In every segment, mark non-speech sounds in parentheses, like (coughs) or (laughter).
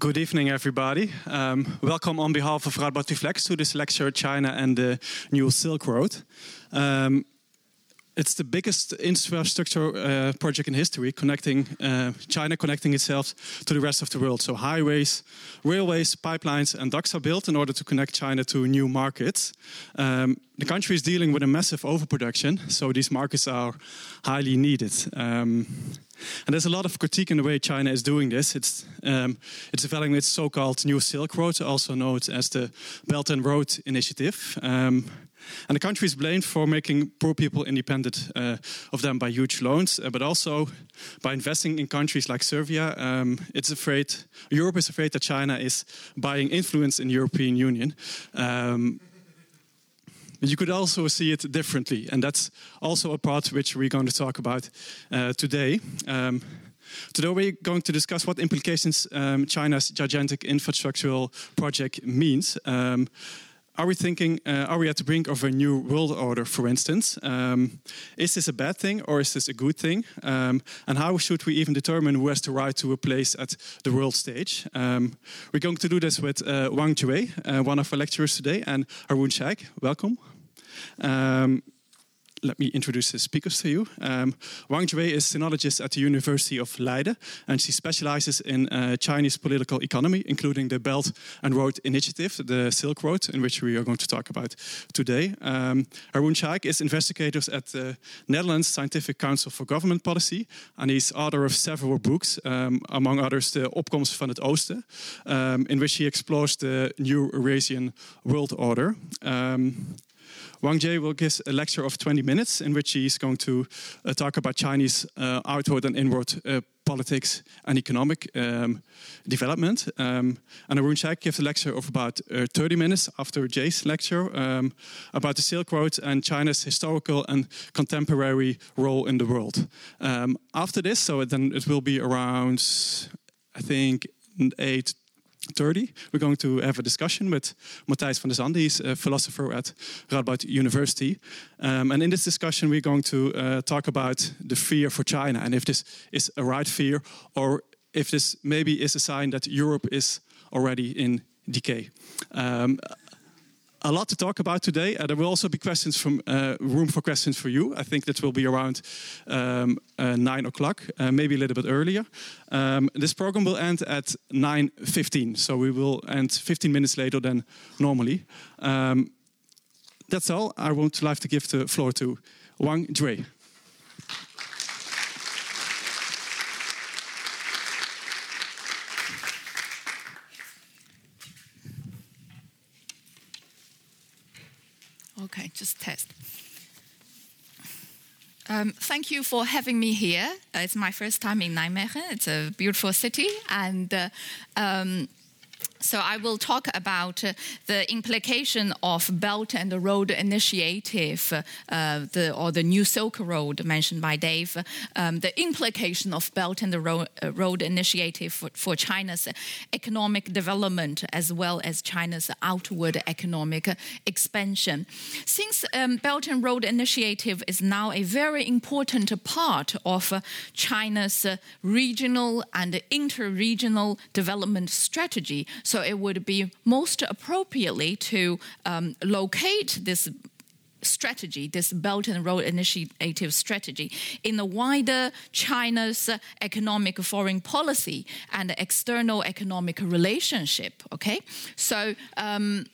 Good evening, everybody. Um, welcome on behalf of Radboud Reflects to this lecture, China and the New Silk Road. Um, it's the biggest infrastructure uh, project in history, connecting uh, China, connecting itself to the rest of the world. So highways, railways, pipelines, and docks are built in order to connect China to new markets. Um, the country is dealing with a massive overproduction, so these markets are highly needed. Um, and there's a lot of critique in the way China is doing this. It's um, it's developing its so-called New Silk Road, also known as the Belt and Road Initiative. Um, and the country is blamed for making poor people independent uh, of them by huge loans, uh, but also by investing in countries like Serbia. Um, it's afraid Europe is afraid that China is buying influence in the European Union. Um, you could also see it differently, and that's also a part which we're going to talk about uh, today. Um, Today we're going to discuss what implications um, China's gigantic infrastructural project means. Um, are we thinking, uh, are we at the brink of a new world order, for instance? Um, is this a bad thing or is this a good thing? Um, and how should we even determine who has the right to a place at the world stage? Um, we're going to do this with uh, Wang Jue, uh, one of our lecturers today, and Haroon Sheikh. Welcome. Let me introduce the speakers to you. Um, Wang Jue is sinologist at the University of Leiden, and she specializes in uh, Chinese political economy, including the Belt and Road Initiative, the Silk Road, in which we are going to talk about today. Um, Haroon is investigator at the Netherlands Scientific Council for Government Policy, and he's author of several books, um, among others, The Opkomst van het Oosten, um, in which he explores the new Eurasian world order. Um, Wang Jue will give a lecture of 20 minutes in which he's going to uh, talk about Chinese uh, outward and inward uh, politics and economic um, development. Um, and Haroon Sheikh gives a lecture of about uh, 30 minutes after Jay's lecture um, about the Silk Road and China's historical and contemporary role in the world. Um, after this, so then it will be around, I think, eight 30, we're going to have a discussion with Matthijs van der Zande. He's a philosopher at Radboud University. Um, and in this discussion, we're going to uh, talk about the fear for China and if this is a right fear or if this maybe is a sign that Europe is already in decay. Um, a lot to talk about today. Uh, there will also be questions from uh, room for questions for you. I think that will be around um, uh, nine o'clock, uh, maybe a little bit earlier. Um, this program will end at 9.15, so we will end 15 minutes later than normally. Um, that's all. I would like to give the floor to Wang Jue. Okay, just test. Um, thank you for having me here. Uh, it's my first time in Nijmegen. It's a beautiful city, and uh, um, so I will talk about uh, the implication of Belt and Road Initiative, uh, the, or the New Silk Road mentioned by Dave. Um, the implication of Belt and Road, uh, Road Initiative for, for, China's economic development as well as China's outward economic expansion. Since um, Belt and Road Initiative is now a very important part of China's regional and inter-regional development strategy. So it would be most appropriately to um, locate this strategy, this Belt and Road Initiative strategy, in the wider China's economic foreign policy and external economic relationship. Okay, so. Um,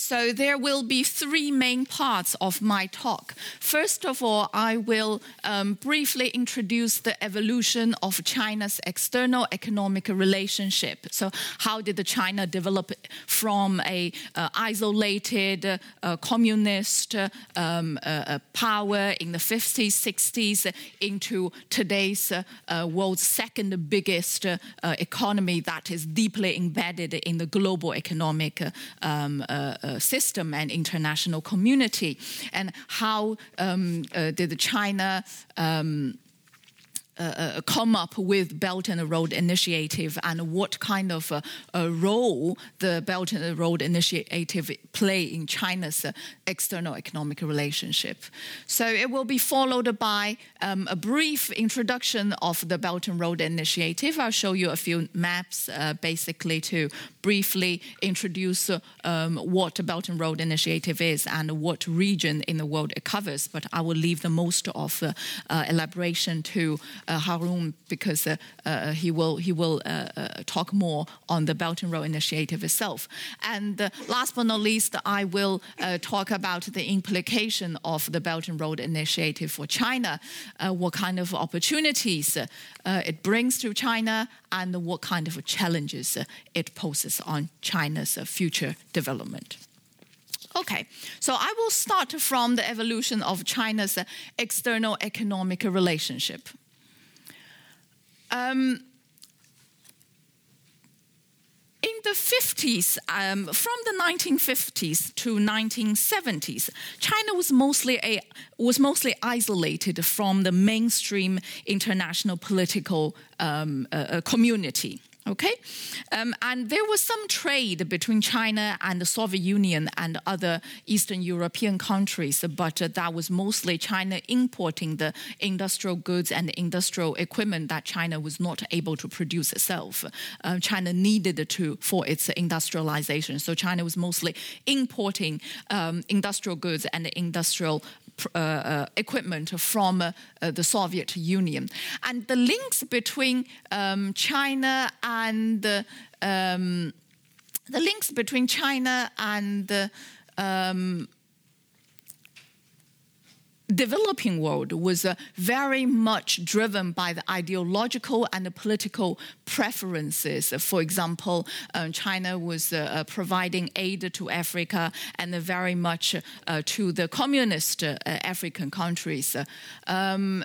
so there will be three main parts of my talk. First of all, I will um, briefly introduce the evolution of China's external economic relationship. So how did China develop from a uh, isolated uh, communist um, uh, uh power in the 50s, 60s into today's uh, uh, world's second biggest economy that is deeply embedded in the global economic um, uh, system and international community, and how um, uh, did China um, uh, come up with Belt and Road Initiative and what kind of role the Belt and Road Initiative play in China's external economic relationship. So it will be followed by um, a brief introduction of the Belt and Road Initiative. I'll show you a few maps uh, basically to briefly introduce um, what the Belt and Road Initiative is and what region in the world it covers. But I will leave the most of uh, uh, elaboration to uh, Haroon because uh, uh, he will he will uh, uh, talk more on the Belt and Road Initiative itself. And uh, last but not least, I will talk about the implication of the Belt and Road Initiative for China, what kind of opportunities it brings to China, and what kind of challenges it poses on China's future development. Okay, so I will start from the evolution of China's external economic relationship. Um, in the 50s, um, from the 1950s to 1970s, China was mostly a, was mostly isolated from the mainstream international political um, uh, uh community. Okay, um, and there was some trade between China and the Soviet Union and other Eastern European countries, but uh, that was mostly China importing the industrial goods and industrial equipment that China was not able to produce itself. Uh, China needed to for its industrialization, so China was mostly importing um, industrial goods and industrial uh, uh, equipment from uh, the Soviet Union. And the links between um, China and um, the links between China and um, developing world was uh, very much driven by the ideological and the political preferences. For example, uh, China was uh, uh providing aid to Africa and very much uh, to the communist uh, African countries. Um,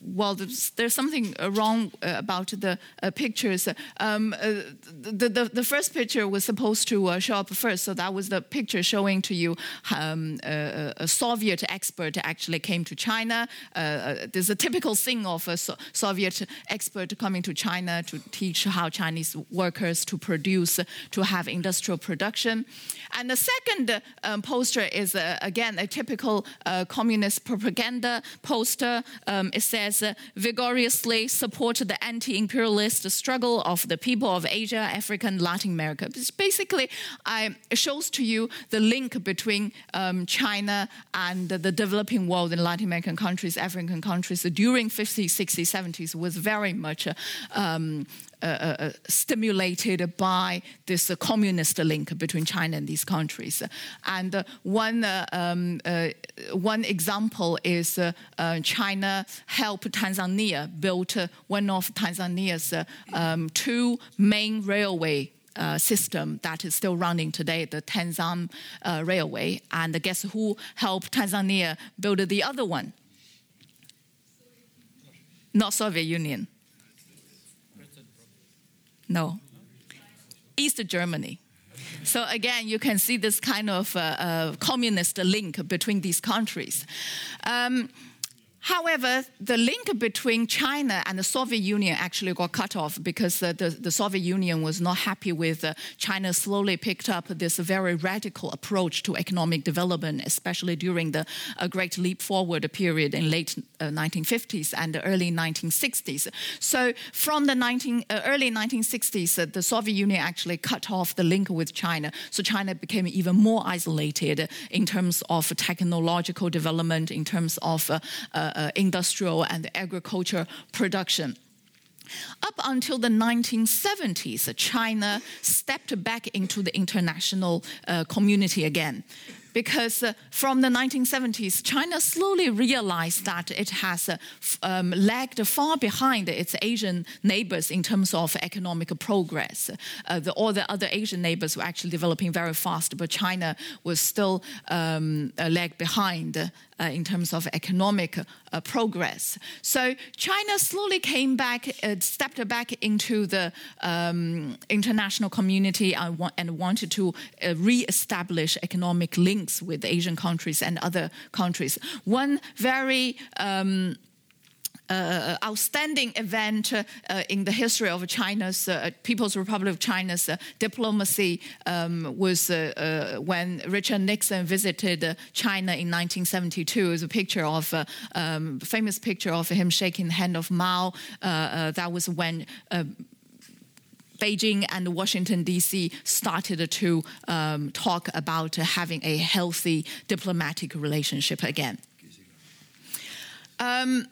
well, there's, there's, something wrong uh, about the uh, pictures. Um, uh, the, the, the, first picture was supposed to uh, show up first, so that was the picture showing to you um, a Soviet expert actually came to China. Uh, there's a typical thing of a so Soviet expert coming to China to teach how Chinese workers to produce, to have industrial production. And the second um, poster is, again, a typical communist propaganda poster. Um, it says, uh, vigorously support the anti imperialist struggle of the people of Asia, Africa, and Latin America. Basically, I, it shows to you the link between um, China and the developing world in Latin American countries, African countries during 50s, 60s, 70s was very much uh, um, uh, uh, uh, stimulated by this communist link between China and these countries. And one, um, one example is China helped Tanzania build one of Tanzania's um, two main railway uh, system that is still running today, the Tanzam uh, Railway. And guess who helped Tanzania build the other one? Not Soviet Union. No. East Germany. So again, you can see this kind of uh, uh, communist link between these countries. Um, However, the link between China and the Soviet Union actually got cut off because uh, the, the, Soviet Union was not happy with uh, China slowly picked up this very radical approach to economic development, especially during the uh, Great Leap Forward period in late 1950s uh, and the early 1960s. So from the 19, uh, early 1960s, uh, the Soviet Union actually cut off the link with China. So China became even more isolated in terms of technological development, in terms of uh, industrial and agriculture production. Up until the 1970s, China stepped back into the international uh, community again because uh, from the 1970s, China slowly realized that it has uh, um, lagged far behind its Asian neighbors in terms of economic progress. Uh, the, all the other Asian neighbors were actually developing very fast, but China was still um, lagged behind uh, in terms of economic uh, progress. So China slowly came back, uh, stepped back into the um, international community and, wa- and wanted to re-establish economic links links with Asian countries and other countries. One very um, uh, outstanding event uh, in the history of China's uh, People's Republic of China's diplomacy um, was when Richard Nixon visited China in 1972. It's a picture of um, famous picture of him shaking the hand of Mao. that was when. Beijing and Washington, D.C. started to um, talk about having a healthy diplomatic relationship again. Um,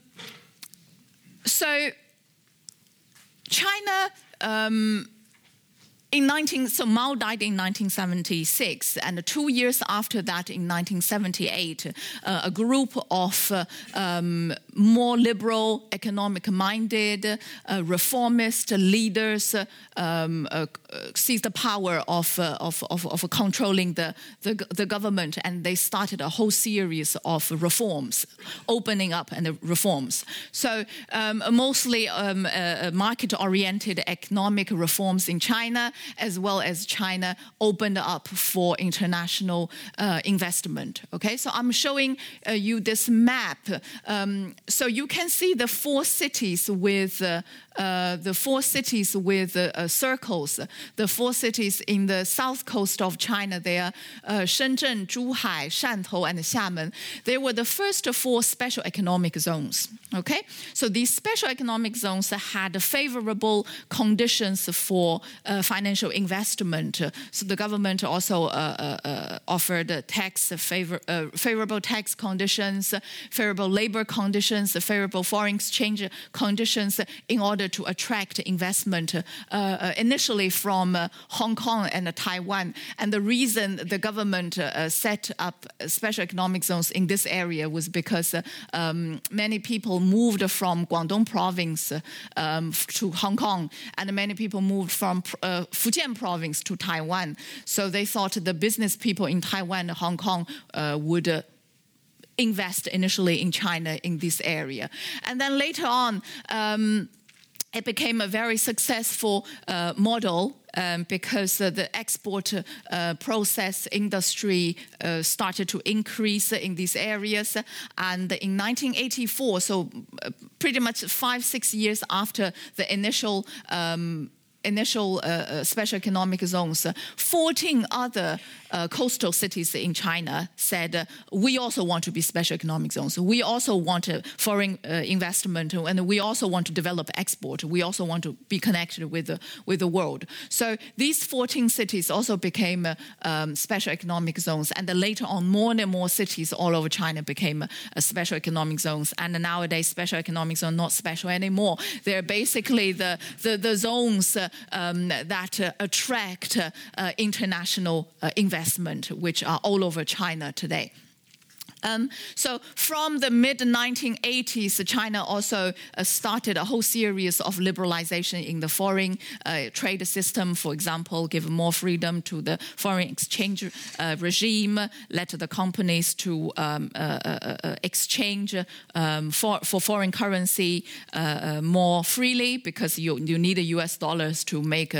so China um, in 19, so Mao died in 1976, and two years after that, in 1978, uh, a group of uh, um, more liberal, economic-minded, uh, reformist leaders um, uh, seized the power of, uh, of, of, of, controlling the, the, the, government, and they started a whole series of reforms, opening up and reforms. So um, mostly um, uh, market-oriented economic reforms in China, as well as China opened up for international uh, investment. Okay, so I'm showing uh, you this map. Um, so you can see the four cities with uh, uh, the four cities with uh, uh, circles. The four cities in the south coast of China, they are uh, Shenzhen, Zhuhai, Shantou, and Xiamen. They were the first four special economic zones. Okay, so these special economic zones had favorable conditions for uh, financial investment. So the government also offered tax favor, favorable tax conditions, favorable labor conditions, favorable foreign exchange conditions in order order to attract investment uh, uh, initially from uh, Hong Kong and Taiwan. And the reason the government set up special economic zones in this area was because um, many people moved from Guangdong province um, to Hong Kong, and many people moved from Fujian province to Taiwan. So they thought the business people in Taiwan and Hong Kong would invest initially in China in this area. And then later on, um, it became a very successful uh, model um, because uh, the export uh, process industry uh, started to increase in these areas. And in 1984, so uh, pretty much five, six years after the initial um, initial uh, special economic zones, 14 other uh, coastal cities in China said, we also want to be special economic zones. We also want foreign investment, and we also want to develop export. We also want to be connected with the, with the world. So these 14 cities also became um, special economic zones, and later on, more and more cities all over China became special economic zones. And nowadays, special economic zones are not special anymore. They're basically the, the, the zones um, that uh, attract uh, international uh, investment, which are all over China today. Um, so from the mid 1980s, China also uh, started a whole series of liberalization in the foreign uh, trade system. For example, give more freedom to the foreign exchange uh, regime, let the companies to um, uh, uh, uh, exchange um, for, for foreign currency more freely because you, you need the US dollars to make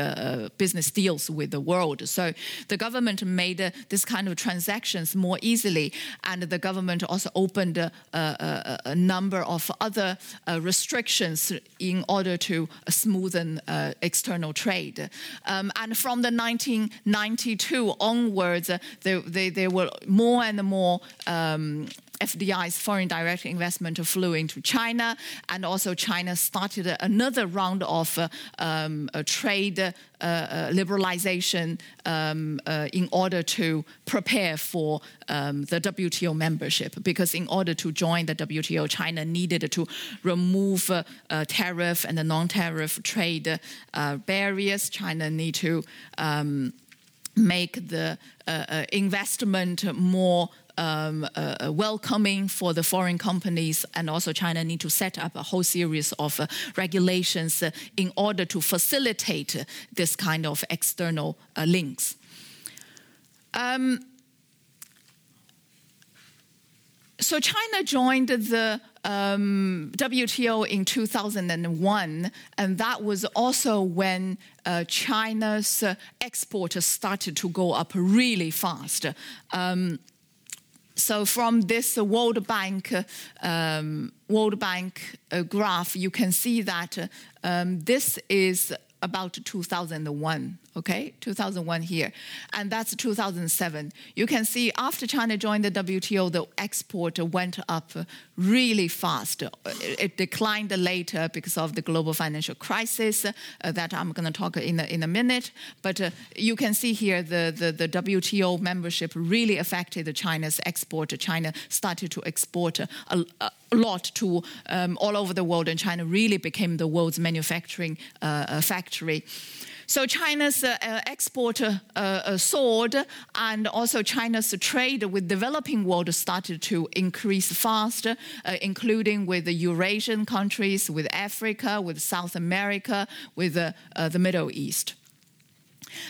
business deals with the world. So the government made this kind of transactions more easily, and the government also opened a, a, a number of other uh, restrictions in order to smoothen uh, external trade. Um, and from the 1992 onwards, there, there, there were more and more um, FDI's foreign direct investment flew into China, and also China started another round of uh, um, trade uh, uh, liberalization um, uh, in order to prepare for um, the WTO membership. Because in order to join the WTO, China needed to remove uh, tariff and the non-tariff trade uh, barriers. China need to um, make the investment more um, uh, uh, welcoming for the foreign companies, and also China need to set up a whole series of uh, regulations uh, in order to facilitate this kind of external uh, links. Um, so China joined the um, WTO in 2001, and that was also when uh, China's uh, export started to go up really fast. Um, so from this World Bank um, World Bank uh, graph, you can see that uh, um, this is about 2001 okay? 2001 here. And that's 2007 you can see after china joined the wto the export went up really fast. It declined later because of the global financial crisis uh, that i'm going to talk in a, in a minute. But uh, you can see here the, the, the, wto membership really affected china's export. China started to export a, a lot to um, all over the world and china really became the world's manufacturing uh, factory so China's uh, uh export uh, uh, soared, and also China's trade with developing world started to increase fast, uh, including with the Eurasian countries, with Africa, with South America, with the Middle East.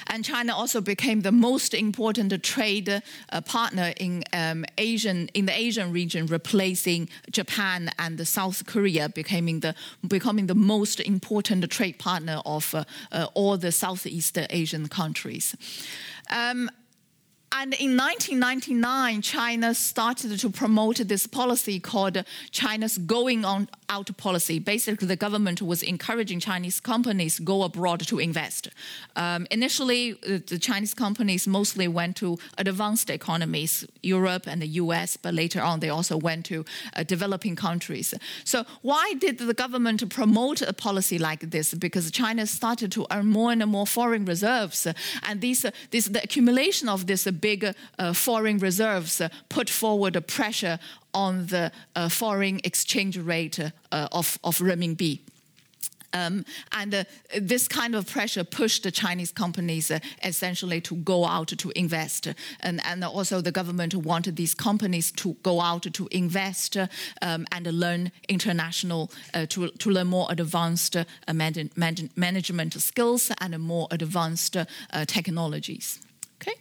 And China also became the most important trade uh, partner in um, Asian in the Asian region, replacing Japan and South Korea, becoming the becoming the most important trade partner of uh, uh, all the Southeast Asian countries. Um, and in 1999, China started to promote this policy called China's going on out policy. Basically, the government was encouraging Chinese companies go abroad to invest. Um, initially, the Chinese companies mostly went to advanced economies, Europe and the US, but later on they also went to uh, developing countries. So, why did the government promote a policy like this? Because China started to earn more and more foreign reserves, and these, this, the accumulation of this big uh, foreign reserves uh, put forward a pressure on the uh, foreign exchange rate of, of renminbi. Um, and uh, this kind of pressure pushed the Chinese companies uh, essentially to go out to invest. And, and, also, the government wanted these companies to go out to invest um, and learn international, uh, to, to learn more advanced man- man- management skills and more advanced technologies. Okay?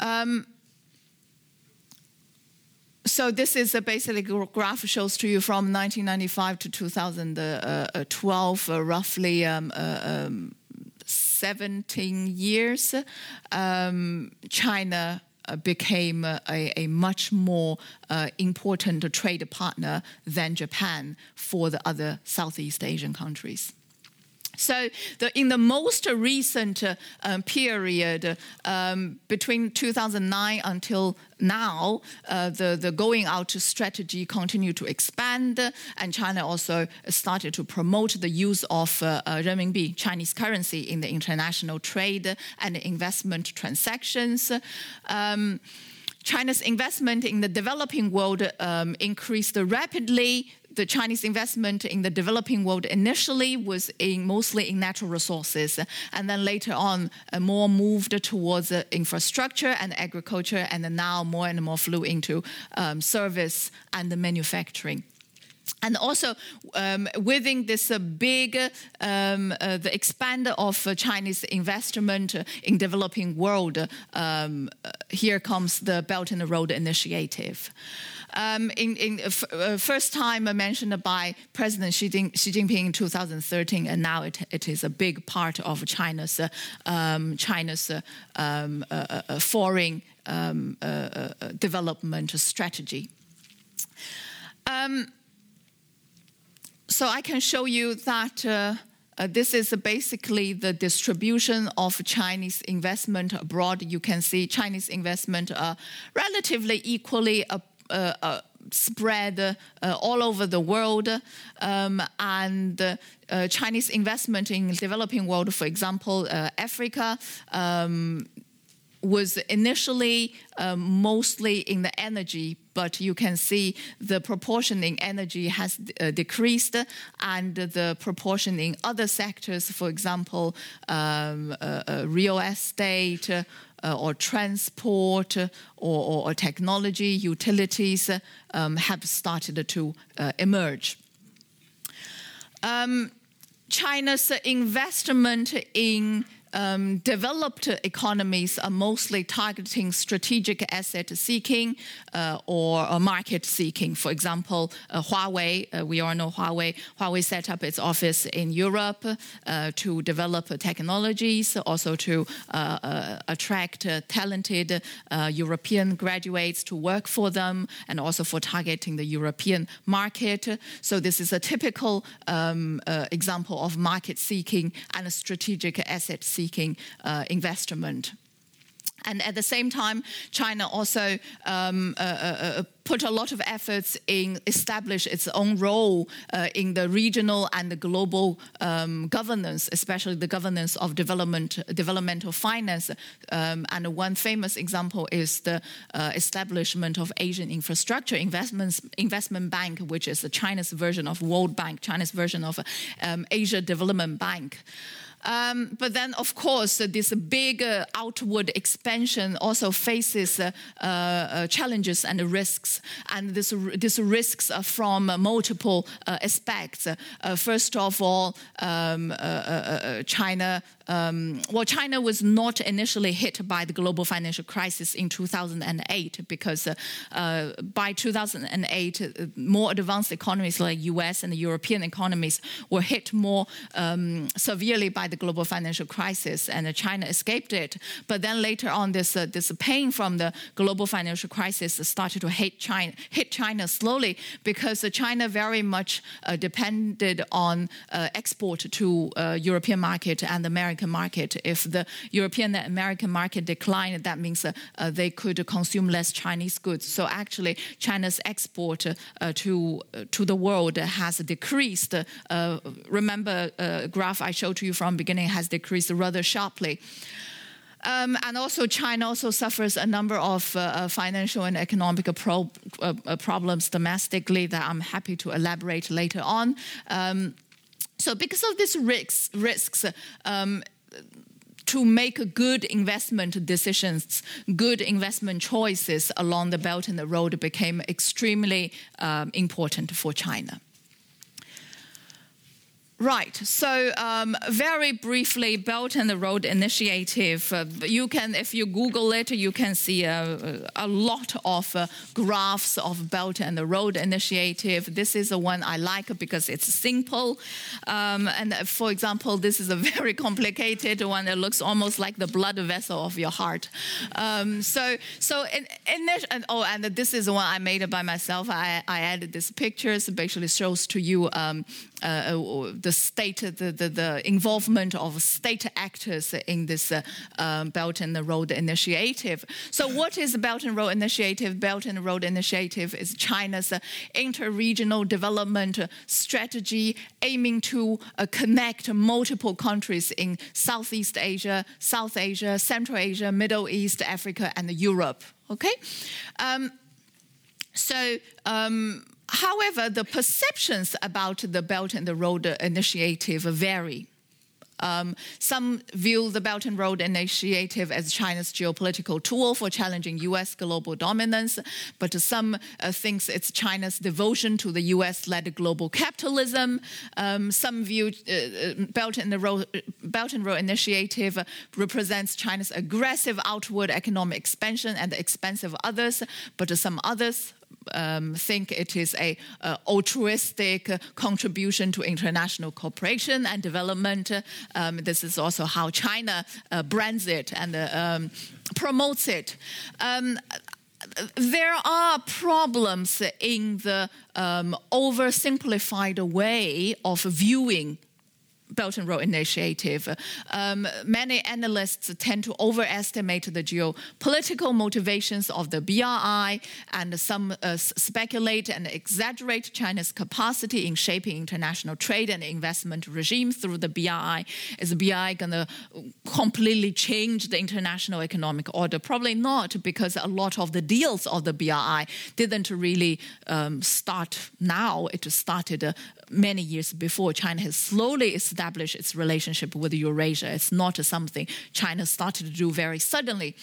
Um, so this is a basically graph shows to you from 1995 to 2012, uh, roughly um, uh, um, 17 years. Um, China uh, became a, a, much more uh, important trade partner than Japan for the other Southeast Asian countries. So, the, in the most recent uh, um, period, um, between 2009 until now, uh, the, the going out strategy continued to expand, and China also started to promote the use of uh, uh, renminbi, Chinese currency, in the international trade and investment transactions. Um, China's investment in the developing world um, increased rapidly the Chinese investment in the developing world initially was in mostly in natural resources, and then later on uh, more moved towards uh, infrastructure and agriculture, and now more and more flew into um, service and the manufacturing and also um, within this uh, big um, uh, the expand of uh, chinese investment in developing world um, uh, here comes the belt and road initiative um, in, in uh, first time mentioned by President Xi, Jinping in 2013, and now it, it is a big part of China's China's uh, uh, foreign uh, development strategy. Um, so I can show you that. Uh, uh, this is basically the distribution of Chinese investment abroad. You can see Chinese investment are relatively equally uh, uh, uh, spread uh, all over the world. Um, and uh, Chinese investment in developing world, for example, uh, Africa, um, was initially um, mostly in the energy, but you can see the proportion in energy has uh, decreased, and the proportion in other sectors, for example, um, uh, uh, real estate, uh, or transport or, or, technology, utilities um, have started to uh, emerge. Um, China's investment in um, developed economies are mostly targeting strategic asset seeking uh, or market seeking. For example, uh, Huawei, uh, we all know Huawei. Huawei set up its office in Europe uh, to develop technologies, also to uh, uh, attract talented European graduates to work for them, and also for targeting the European market. So this is a typical um, example of market seeking and a strategic asset seeking uh, investment. And at the same time, China also um, uh, uh, uh, put a lot of efforts in establish its own role uh, in the regional and the global um, governance, especially the governance of development, developmental finance. Um, and one famous example is the uh, establishment of Asian Infrastructure Investments Investment Bank, which is the China's version of World Bank, China's version of um, Asia Development Bank. Um, but then, of course, uh, this big uh, outward expansion also faces uh, uh challenges and risks. And this, these risks are from multiple uh, aspects. Uh, first of all, um, China um, well, China was not initially hit by the global financial crisis in 2008 because uh, uh, by 2008, uh, more advanced economies like US and the European economies were hit more um, severely by the global financial crisis, and China escaped it. But then later on, this uh, this pain from the global financial crisis started to hit China, hit China slowly because China very much uh, depended on uh, export to European market and American American market. If the European and American market declined, that means uh, uh, they could consume less Chinese goods. So actually, China's export uh, to to the world has decreased. remember, graph I showed to you from beginning has decreased rather sharply. Um, and also, China also suffers a number of uh, financial and economic pro- uh, problems domestically that I'm happy to elaborate later on. Um, so because of these risks, risks um, to make good investment decisions, good investment choices along the Belt and the Road became extremely um, important for China. Right. So, um, very briefly, Belt and the Road Initiative. Uh, you can, if you Google it, you can see a, a lot of uh, graphs of Belt and the Road Initiative. This is the one I like because it's simple. Um, and uh, for example, this is a (laughs) very complicated one that looks almost like the blood vessel of your heart. Um, so, so in, in this, and, oh, and this is the one I made by myself. I, I added these pictures. It basically shows to you um, uh, uh, the state, the, the, the, involvement of state actors in this uh, um, Belt and Road Initiative. So, what is Belt and Road Initiative? Belt and Road Initiative is China's uh, inter-regional development strategy aiming to uh, connect multiple countries in Southeast Asia, South Asia, Central Asia, Middle East, Africa, and Europe. Okay. Um, so. Um, However, the perceptions about the Belt and the Road Initiative vary. Um, some view the Belt and Road Initiative as China's geopolitical tool for challenging U.S. global dominance, but some uh, thinks it's China's devotion to the U.S.-led global capitalism. Um, some view uh, uh, Belt and the Road Belt and Road Initiative represents China's aggressive outward economic expansion at the expense of others, but some others um, think it is a uh, altruistic contribution to international cooperation and development. Um, this is also how China uh, brands it and uh, um, promotes it um, there are problems in the um, oversimplified way of viewing Belt and Road Initiative. Um, many analysts tend to overestimate the geopolitical motivations of the BRI, and some uh, speculate and exaggerate China's capacity in shaping international trade and investment regimes through the BRI. Is the BRI going to completely change the international economic order? Probably not, because a lot of the deals of the BRI didn't really um, start now. It started uh, many years before. China has slowly established its relationship with Eurasia. It's not something China started to do very suddenly.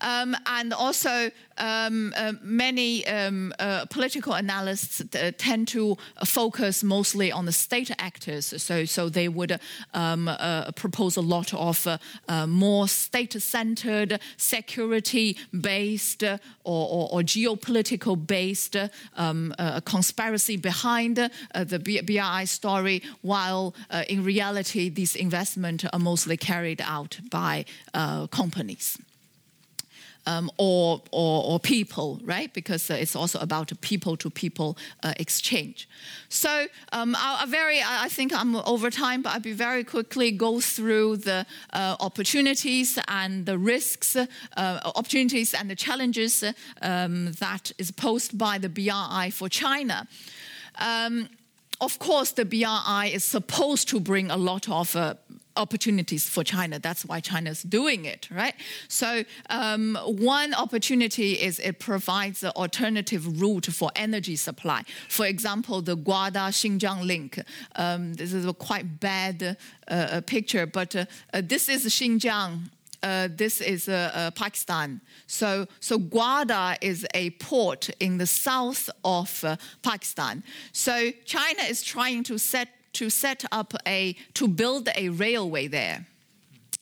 Um, and also, um, uh, many um, uh, political analysts uh, tend to focus mostly on the state actors. So, so they would um, uh, propose a lot of uh, more state-centered, security-based, or, or, or geopolitical-based um, conspiracy behind the BRI story, while in reality, these investments are mostly carried out by companies um, or, or, or, people, right? Because uh, it's also about a people to people exchange. So um, I'll, I'll, very, I think I'm over time, but I'll be very quickly go through the uh, opportunities and the risks, uh, opportunities and the challenges um, that is posed by the BRI for China. Um, of course, the BRI is supposed to bring a lot of uh, opportunities for China. That's why China is doing it, right? So um, one opportunity is it provides an alternative route for energy supply. For example, the Gwadar Xinjiang link. Um, this is a quite bad uh, uh picture, but uh, uh, this is Xinjiang. Uh, this is uh, uh, Pakistan. So, so Gwadar is a port in the south of uh, Pakistan. So China is trying to set to set up a, to build a railway there.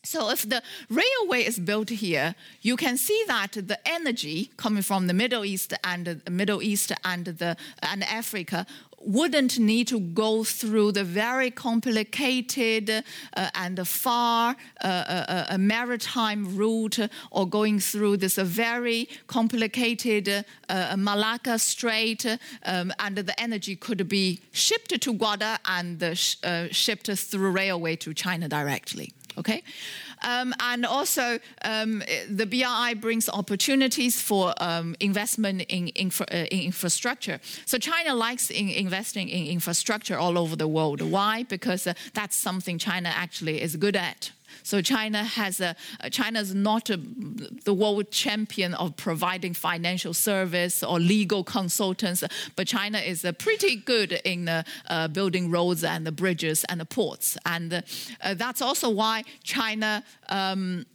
So if the railway is built here, you can see that the energy coming from the Middle East and the Middle East and the and Africa wouldn't need to go through the very complicated uh, and far uh, uh, uh maritime route or going through this very complicated uh, Malacca Strait, um, and the energy could be shipped to Gwadar and sh uh, shipped through railway to China directly. Okay. Um, and also, um, the BRI brings opportunities for um, investment in, infra, uh, in, infrastructure. So China likes in investing in infrastructure all over the world. Why? Because uh, that's something China actually is good at. So China has a China is not a, the world champion of providing financial service or legal consultants, but China is uh, pretty good in uh, uh, building roads and the bridges and the ports, and uh, that's also why China. Um,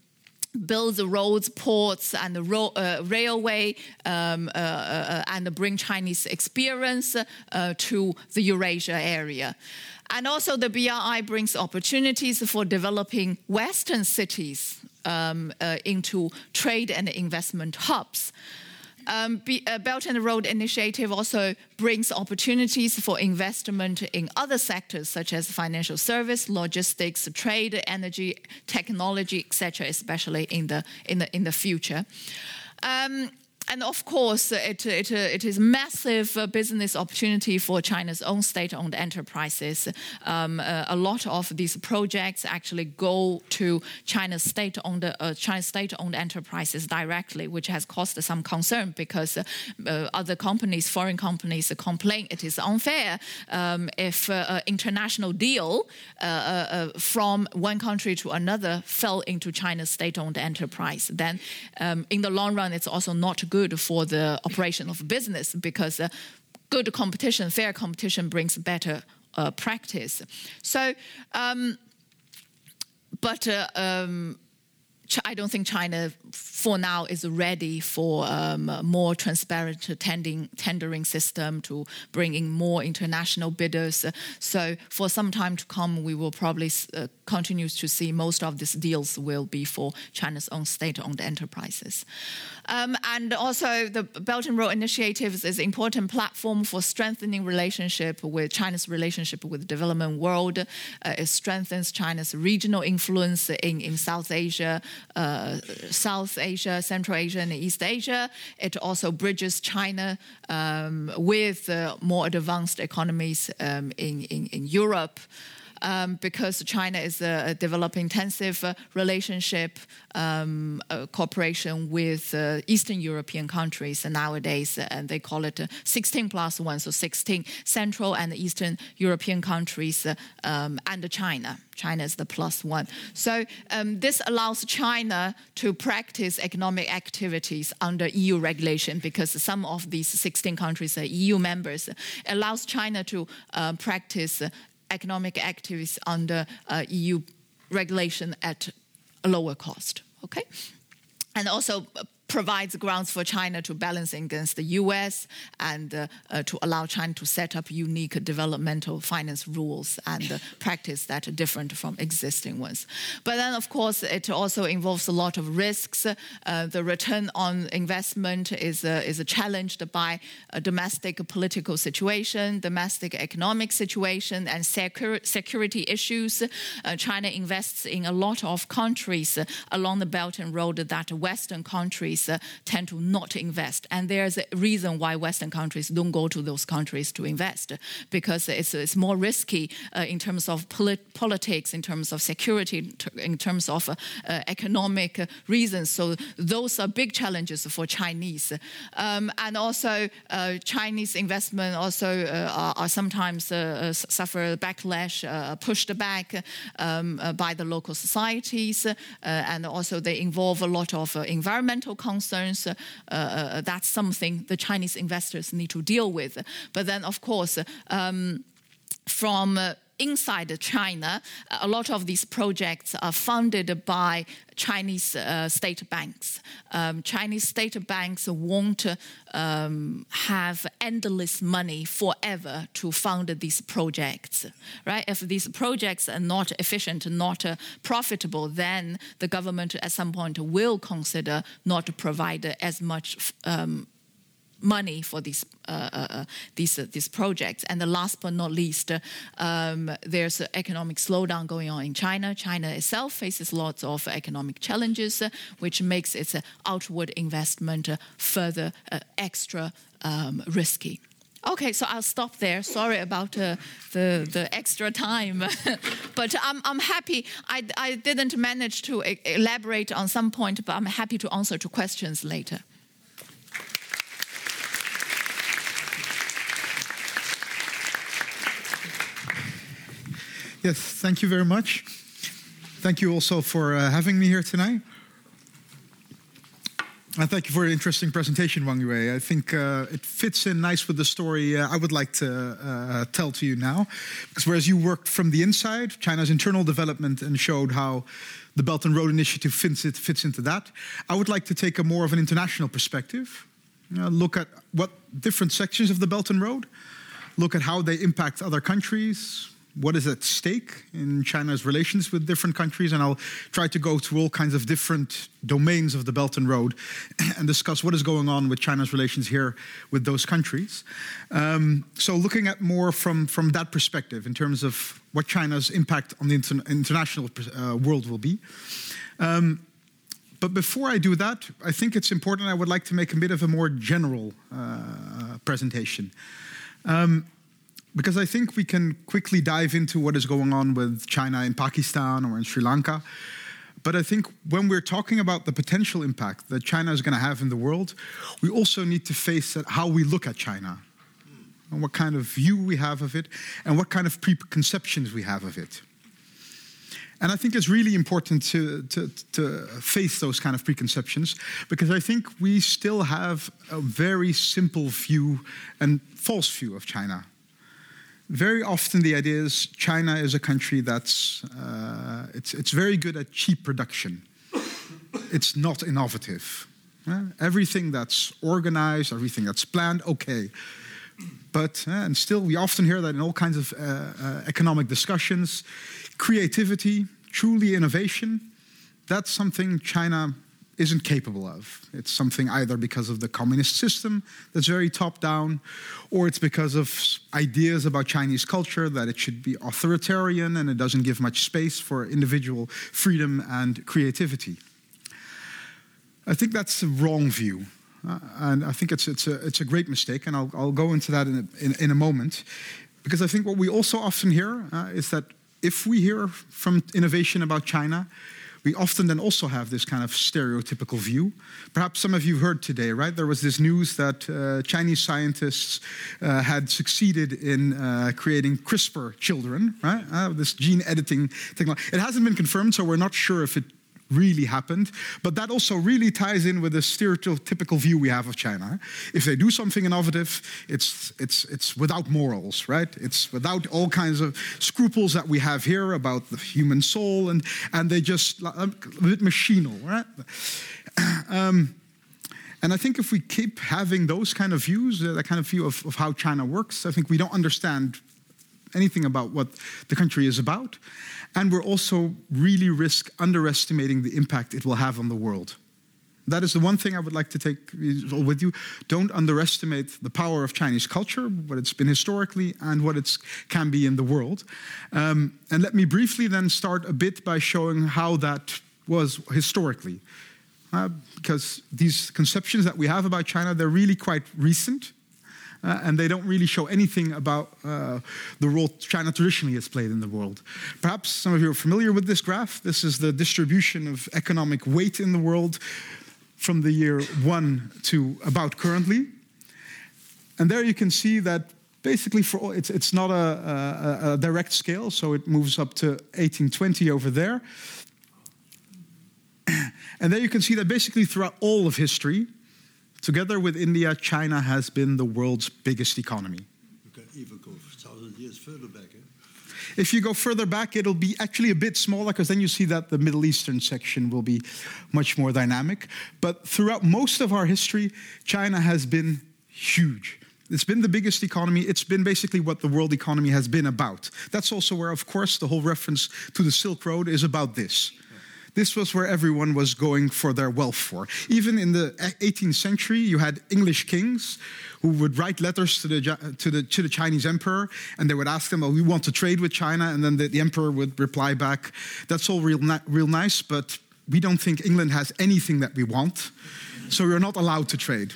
build the roads, ports, and the ro- uh, railway, um, uh, uh, and bring Chinese experience uh, to the Eurasia area. And also, the BRI brings opportunities for developing Western cities um, uh, into trade and investment hubs. Um, uh, Belt and Road Initiative also brings opportunities for investment in other sectors such as financial service, logistics, trade, energy, technology, etc., especially in the in the in the future. Um, and of course, it, it, it is massive uh, business opportunity for China's own state-owned enterprises. Um, uh, a lot of these projects actually go to China's state-owned uh, China's state-owned enterprises directly, which has caused some concern because uh, uh, other companies, foreign companies, complain it is unfair um, if uh, an international deal from one country to another fell into China's state-owned enterprise. Then, um, in the long run, it's also not good for the operation of business because uh, good competition, fair competition brings better uh, practice. So, um, but uh, um, I don't think China, for now, is ready for um, a more transparent tending, tendering system to bring in more international bidders. So for some time to come, we will probably uh, continue to see most of these deals will be for China's own state-owned enterprises. Um, and also, the Belt and Road Initiative is an important platform for strengthening relationship with China's relationship with the development world. Uh, it strengthens China's regional influence in, in South Asia, uh, South Asia, Central Asia, and East Asia. It also bridges China um, with uh, more advanced economies um, in, in, in, Europe. Um, because China is a, a developing intensive uh, relationship um, uh, cooperation with uh, Eastern European countries nowadays, and they call it 16 plus one, so 16 Central and Eastern European countries um, and China. China is the plus one. So um, this allows China to practice economic activities under EU regulation because some of these 16 countries are EU members. allows China to uh, practice economic activities under uh, EU regulation at a lower cost. Okay, and also provides grounds for China to balance against the US and uh, uh, to allow China to set up unique developmental finance rules and uh, practice that are different from existing ones. But then, of course, it also involves a lot of risks. Uh, the return on investment is, is challenged by domestic political situation, domestic economic situation, and secur- security issues. Uh, China invests in a lot of countries along the Belt and Road that Western countries countries uh, tend to not invest. And there's a reason why Western countries don't go to those countries to invest because it's, it's more risky uh, in terms of polit- politics, in terms of security, in terms of uh, uh economic reasons. So those are big challenges for Chinese. Um, and also, uh, Chinese investment also uh, are, are, sometimes suffer backlash, pushed back um, by the local societies, and also they involve a lot of environmental concerns, uh, uh, that's something the Chinese investors need to deal with. But then, of course, um, from uh, inside China, a lot of these projects are funded by Chinese uh, state banks. Um, Chinese state banks won't um, have endless money forever to fund these projects, right? If these projects are not efficient, not uh, profitable, then the government at some point will consider not to provide as much um, money for these uh, uh, uh these uh, these projects. And the last but not least, um, there's an economic slowdown going on in China. China itself faces lots of economic challenges, which makes its outward investment further extra um, risky. Okay, so I'll stop there. Sorry about uh, the the extra time, (laughs) but I'm I'm happy. I I didn't manage to elaborate on some point, but I'm happy to answer to questions later. Yes, thank you very much. Thank you also for uh, having me here tonight. And thank you for an interesting presentation, Wang Yue. I think uh, it fits in nice with the story uh, I would like to uh, tell to you now. Because whereas you worked from the inside, China's internal development, and showed how the Belt and Road Initiative fits, it, fits into that, I would like to take a more of an international perspective. look at what different sections of the Belt and Road, look at how they impact other countries, what is at stake in China's relations with different countries, and I'll try to go through all kinds of different domains of the Belt and Road (coughs) and discuss what is going on with China's relations here with those countries. Um, so, looking at more from, from that perspective in terms of what China's impact on the inter international uh, world will be. Um, but before I do that, I think it's important. I would like to make a bit of a more general uh, presentation. Um, because I think we can quickly dive into what is going on with China in Pakistan or in Sri Lanka. But I think when we're talking about the potential impact that China is going to have in the world, we also need to face how we look at China and what kind of view we have of it and what kind of preconceptions we have of it. And I think it's really important to, to, to, face those kind of preconceptions because I think we still have a very simple view and false view of China very often the idea is China is a country that's uh, it's, it's very good at cheap production. it's not innovative. Yeah? Everything that's organized, everything that's planned, okay. But uh, and still, we often hear that in all kinds of uh, uh economic discussions, creativity, truly innovation, that's something China isn't capable of. It's something either because of the communist system that's very top down, or it's because of ideas about Chinese culture that it should be authoritarian and it doesn't give much space for individual freedom and creativity. I think that's the wrong view. Uh, and I think it's, it's, a, it's a great mistake, and I'll, I'll go into that in a, in, in a moment. Because I think what we also often hear uh, is that if we hear from innovation about China, we often then also have this kind of stereotypical view. Perhaps some of you heard today, right? There was this news that uh, Chinese scientists uh, had succeeded in uh, creating CRISPR children, right? Uh, this gene editing technology. It hasn't been confirmed, so we're not sure if it really happened. But that also really ties in with the stereotypical view we have of China. If they do something innovative, it's, it's, it's without morals, right? It's without all kinds of scruples that we have here about the human soul, and, and they just a bit machinal, right? (clears throat) Um, and I think if we keep having those kind of views, that kind of view of, of how China works, I think we don't understand anything about what the country is about. And we're also really risk underestimating the impact it will have on the world. That is the one thing I would like to take with you. Don't underestimate the power of Chinese culture, what it's been historically, and what it can be in the world. Um, and let me briefly then start a bit by showing how that was historically. Uh, because these conceptions that we have about China, they're really quite recent uh, and they don't really show anything about uh, the role China traditionally has played in the world. Perhaps some of you are familiar with this graph. This is the distribution of economic weight in the world from the year one to about currently. And there you can see that basically for all, it's, it's not a, a, a direct scale, so it moves up to 1820 over there. (clears throat) And there you can see that basically throughout all of history, Together with India, China has been the world's biggest economy. You can even go thousand years further back. Eh? If you go further back, it'll be actually a bit smaller because then you see that the Middle Eastern section will be much more dynamic. But throughout most of our history, China has been huge. It's been the biggest economy. It's been basically what the world economy has been about. That's also where, of course, the whole reference to the Silk Road is about this. This was where everyone was going for their wealth for. Even in the 18th century, you had English kings who would write letters to the, to the, to the Chinese emperor, and they would ask them, oh, we want to trade with China, and then the, the emperor would reply back, that's all real, real nice, but we don't think England has anything that we want, so we're not allowed to trade.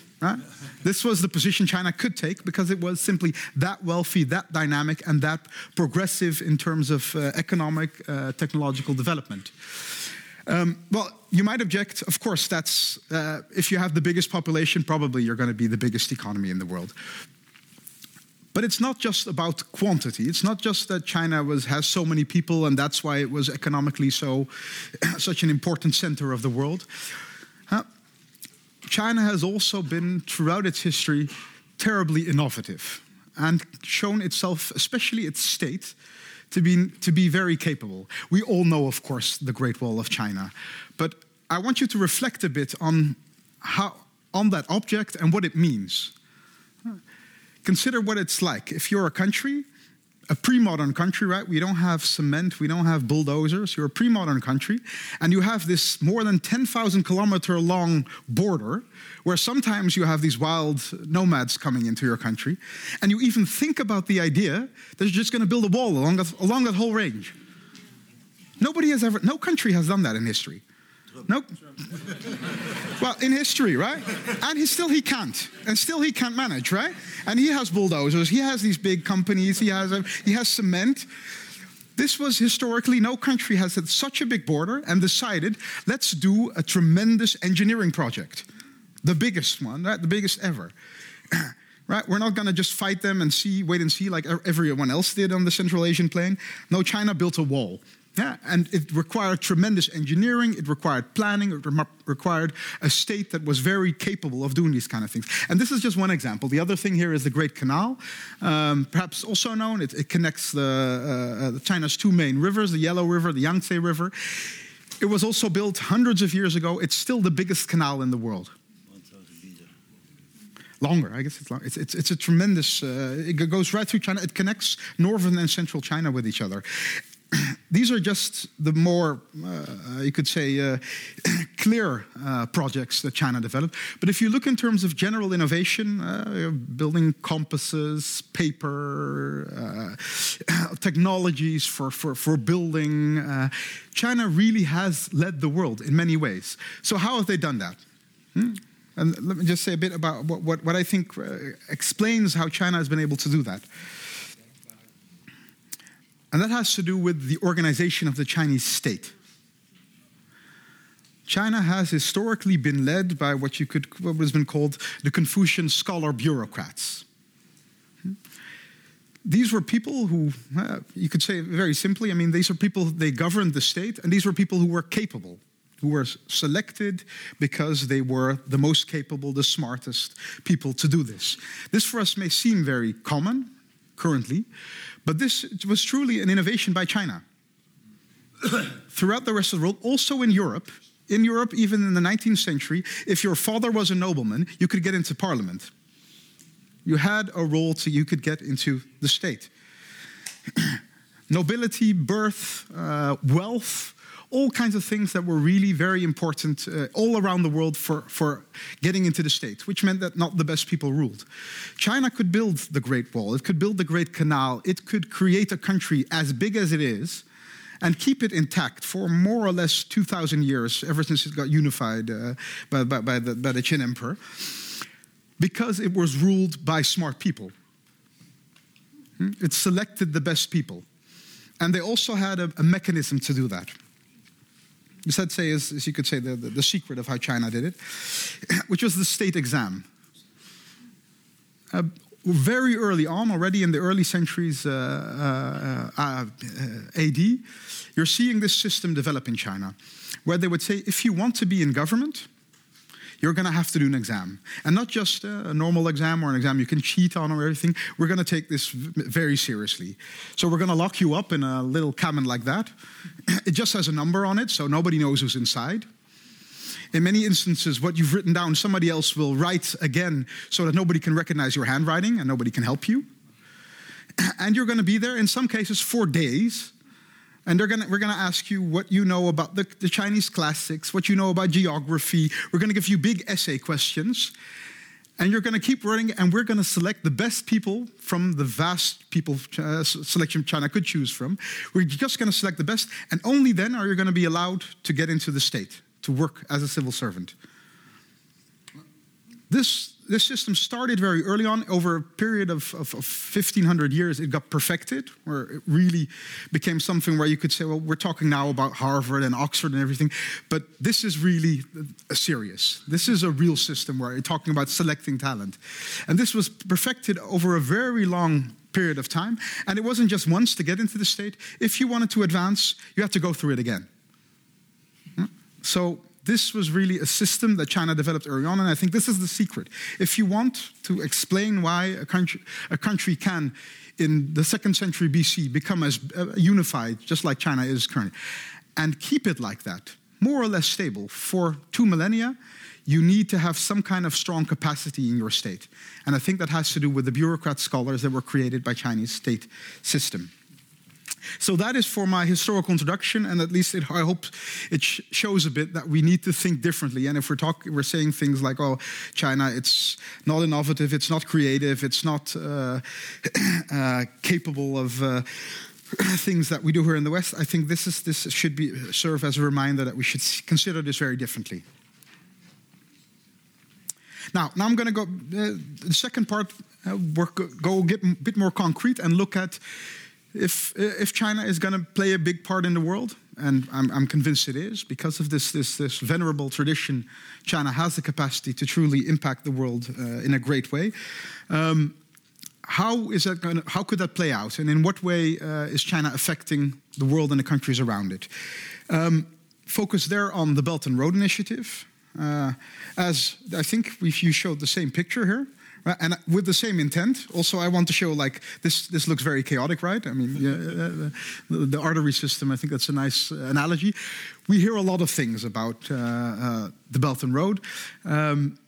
This was the position China could take because it was simply that wealthy, that dynamic, and that progressive in terms of uh, economic, uh, technological development. Um, well, you might object, of course, that's uh, if you have the biggest population, probably you're going to be the biggest economy in the world. But it's not just about quantity. It's not just that China was, has so many people and that's why it was economically so (clears throat) such an important center of the world. Uh, China has also been, throughout its history, terribly innovative and shown itself, especially its state, to be, to be very capable. We all know, of course, the Great Wall of China, but I want you to reflect a bit on, how, on that object and what it means. Consider what it's like. If you're a country a pre-modern country, right? We don't have cement, we don't have bulldozers. You're a pre-modern country, and you have this more than 10,000 kilometer long border where sometimes you have these wild nomads coming into your country, and you even think about the idea that you're just going to build a wall along that, along that whole range. Nobody has ever, no country has done that in history. Nope. well, in history, right? And he still he can't, and still he can't manage, right? And he has bulldozers, he has these big companies, he has he has cement. This was historically no country has had such a big border and decided let's do a tremendous engineering project, the biggest one, right? The biggest ever. (clears throat) right? We're not going to just fight them and see, wait and see like everyone else did on the Central Asian plain. No, China built a wall. Yeah, and it required tremendous engineering, it required planning, it re required a state that was very capable of doing these kind of things. And this is just one example. The other thing here is the Great Canal, um, perhaps also known. It, it connects the, uh, uh, China's two main rivers, the Yellow River, the Yangtze River. It was also built hundreds of years ago. It's still the biggest canal in the world. Longer, I guess it's long. It's, it's, it's a tremendous, uh, it goes right through China. It connects northern and central China with each other. (clears throat) these are just the more, uh, you could say, uh, (clears throat) clear uh, projects that China developed. But if you look in terms of general innovation, uh, building compasses, paper, uh, (clears throat) technologies for, for, for building, uh, China really has led the world in many ways. So, how have they done that? Hmm? And let me just say a bit about what, what, what I think explains how China has been able to do that. And that has to do with the organization of the Chinese state. China has historically been led by what you could what has been called the Confucian scholar bureaucrats. These were people who, you could say very simply, I mean, these are people, they governed the state, and these were people who were capable, who were selected because they were the most capable, the smartest people to do this. This for us may seem very common currently, but this was truly an innovation by China. (coughs) Throughout the rest of the world, also in Europe, in Europe, even in the 19th century, if your father was a nobleman, you could get into parliament. You had a role so you could get into the state. (coughs) Nobility, birth, uh, wealth, all kinds of things that were really very important uh, all around the world for, for getting into the state, which meant that not the best people ruled. China could build the Great Wall, it could build the Great Canal, it could create a country as big as it is and keep it intact for more or less 2,000 years, ever since it got unified uh, by, by, by, the, by the Qin Emperor, because it was ruled by smart people. Hmm? It selected the best people. And they also had a, a mechanism to do that. I'd say, is, as you could say, the, the, the secret of how China did it, (clears throat) which was the state exam. Uh, very early on, already in the early centuries uh, uh, uh, AD, you're seeing this system develop in China, where they would say, if you want to be in government, you're going to have to do an exam. And not just a normal exam or an exam you can cheat on or everything. We're going to take this very seriously. So we're going to lock you up in a little cabin like that. (clears throat) It just has a number on it, so nobody knows who's inside. In many instances, what you've written down, somebody else will write again so that nobody can recognize your handwriting and nobody can help you. (clears throat) And you're going to be there, in some cases, for days. And they're gonna, we're going to ask you what you know about the, the Chinese classics, what you know about geography. We're going to give you big essay questions. And you're going to keep running, and we're going to select the best people from the vast people uh, selection China could choose from. We're just going to select the best, and only then are you going to be allowed to get into the state to work as a civil servant. This, this system started very early on. Over a period of, of, of 1500 years, it got perfected, where it really became something where you could say, well, we're talking now about Harvard and Oxford and everything, but this is really serious. This is a real system where you're talking about selecting talent. And this was perfected over a very long period of time. And it wasn't just once to get into the state. If you wanted to advance, you had to go through it again. Hmm? So this was really a system that China developed early on, and I think this is the secret. If you want to explain why a country, a country can, in the second century BC, become as uh, unified, just like China is currently, and keep it like that, more or less stable for two millennia, you need to have some kind of strong capacity in your state. And I think that has to do with the bureaucrat scholars that were created by Chinese state system. So that is for my historical introduction, and at least it, I hope it sh shows a bit that we need to think differently. And if we're talking, we're saying things like, "Oh, China, it's not innovative, it's not creative, it's not uh, (clears throat) uh, capable of." Uh, (clears throat) things that we do here in the West, I think this is this should be serve as a reminder that we should consider this very differently. Now, now I'm going to go uh, the second part. Uh, work, go get a bit more concrete and look at if, if China is going to play a big part in the world, and I'm, I'm, convinced it is, because of this, this, this venerable tradition, China has the capacity to truly impact the world uh, in a great way. Um, how is that going? How could that play out, and in what way uh, is China affecting the world and the countries around it? Um, focus there on the Belt and Road Initiative, uh, as I think you showed the same picture here. Uh, and with the same intent, also I want to show like this. This looks very chaotic, right? I mean, yeah, uh, uh, the, the, artery system. I think that's a nice analogy. We hear a lot of things about uh, the Belt and Road. Um,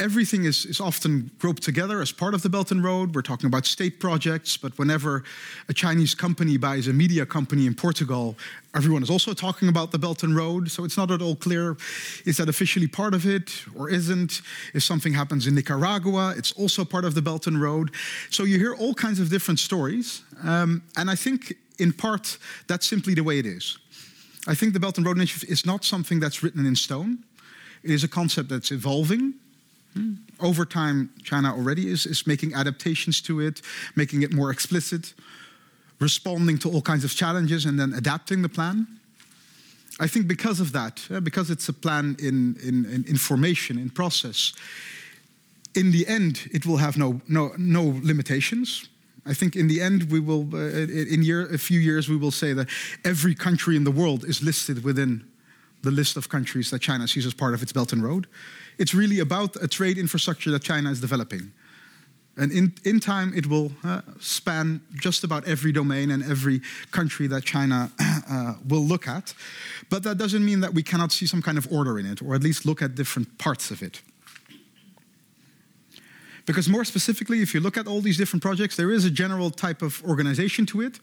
everything is, is often grouped together as part of the Belt and Road. We're talking about state projects, but whenever a Chinese company buys a media company in Portugal, everyone is also talking about the Belt and Road. So it's not at all clear is that officially part of it or isn't? If something happens in Nicaragua, it's also part of the Belt and Road. So you hear all kinds of different stories. Um, and I think in part that's simply the way it is. I think the Belt and Road Initiative is not something that's written in stone. It is a concept that's evolving. Hmm. Over time, China already is, is making adaptations to it, making it more explicit. responding to all kinds of challenges and then adapting the plan. I think because of that, uh, because it's a plan in, in, in information, in process, in the end, it will have no, no, no limitations. I think in the end, we will, uh, in year, a few years, we will say that every country in the world is listed within the list of countries that China sees as part of its Belt and Road. It's really about a trade infrastructure that China is developing. And in, in time, it will uh, span just about every domain and every country that China (clears throat) uh, will look at. But that doesn't mean that we cannot see some kind of order in it, or at least look at different parts of it. Because more specifically, if you look at all these different projects, there is a general type of organization to it.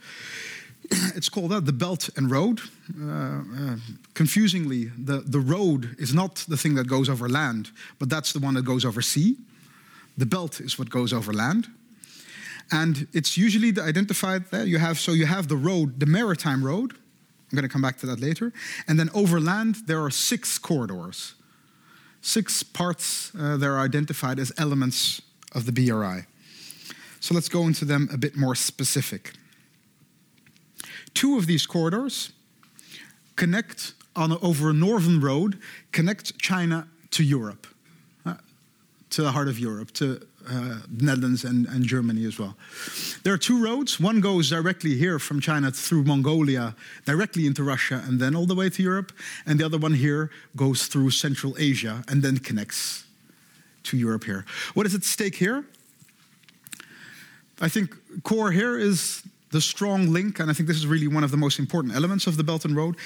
(clears throat) it's called uh, the Belt and Road. Uh, uh, confusingly, the, the road is not the thing that goes over land, but that's the one that goes over sea. The belt is what goes over land. And it's usually identified there. You have so you have the road, the maritime road. I'm going to come back to that later. And then over land, there are six corridors, six parts uh, that are identified as elements of the BRI. So let's go into them a bit more specific. Two of these corridors connect on a, over a northern road, connect China to Europe to the heart of Europe, to uh, Netherlands and, and Germany as well. There are two roads. One goes directly here from China through Mongolia, directly into Russia, and then all the way to Europe. And the other one here goes through Central Asia and then connects to Europe here. What is at stake here? I think core here is the strong link, and I think this is really one of the most important elements of the Belt and Road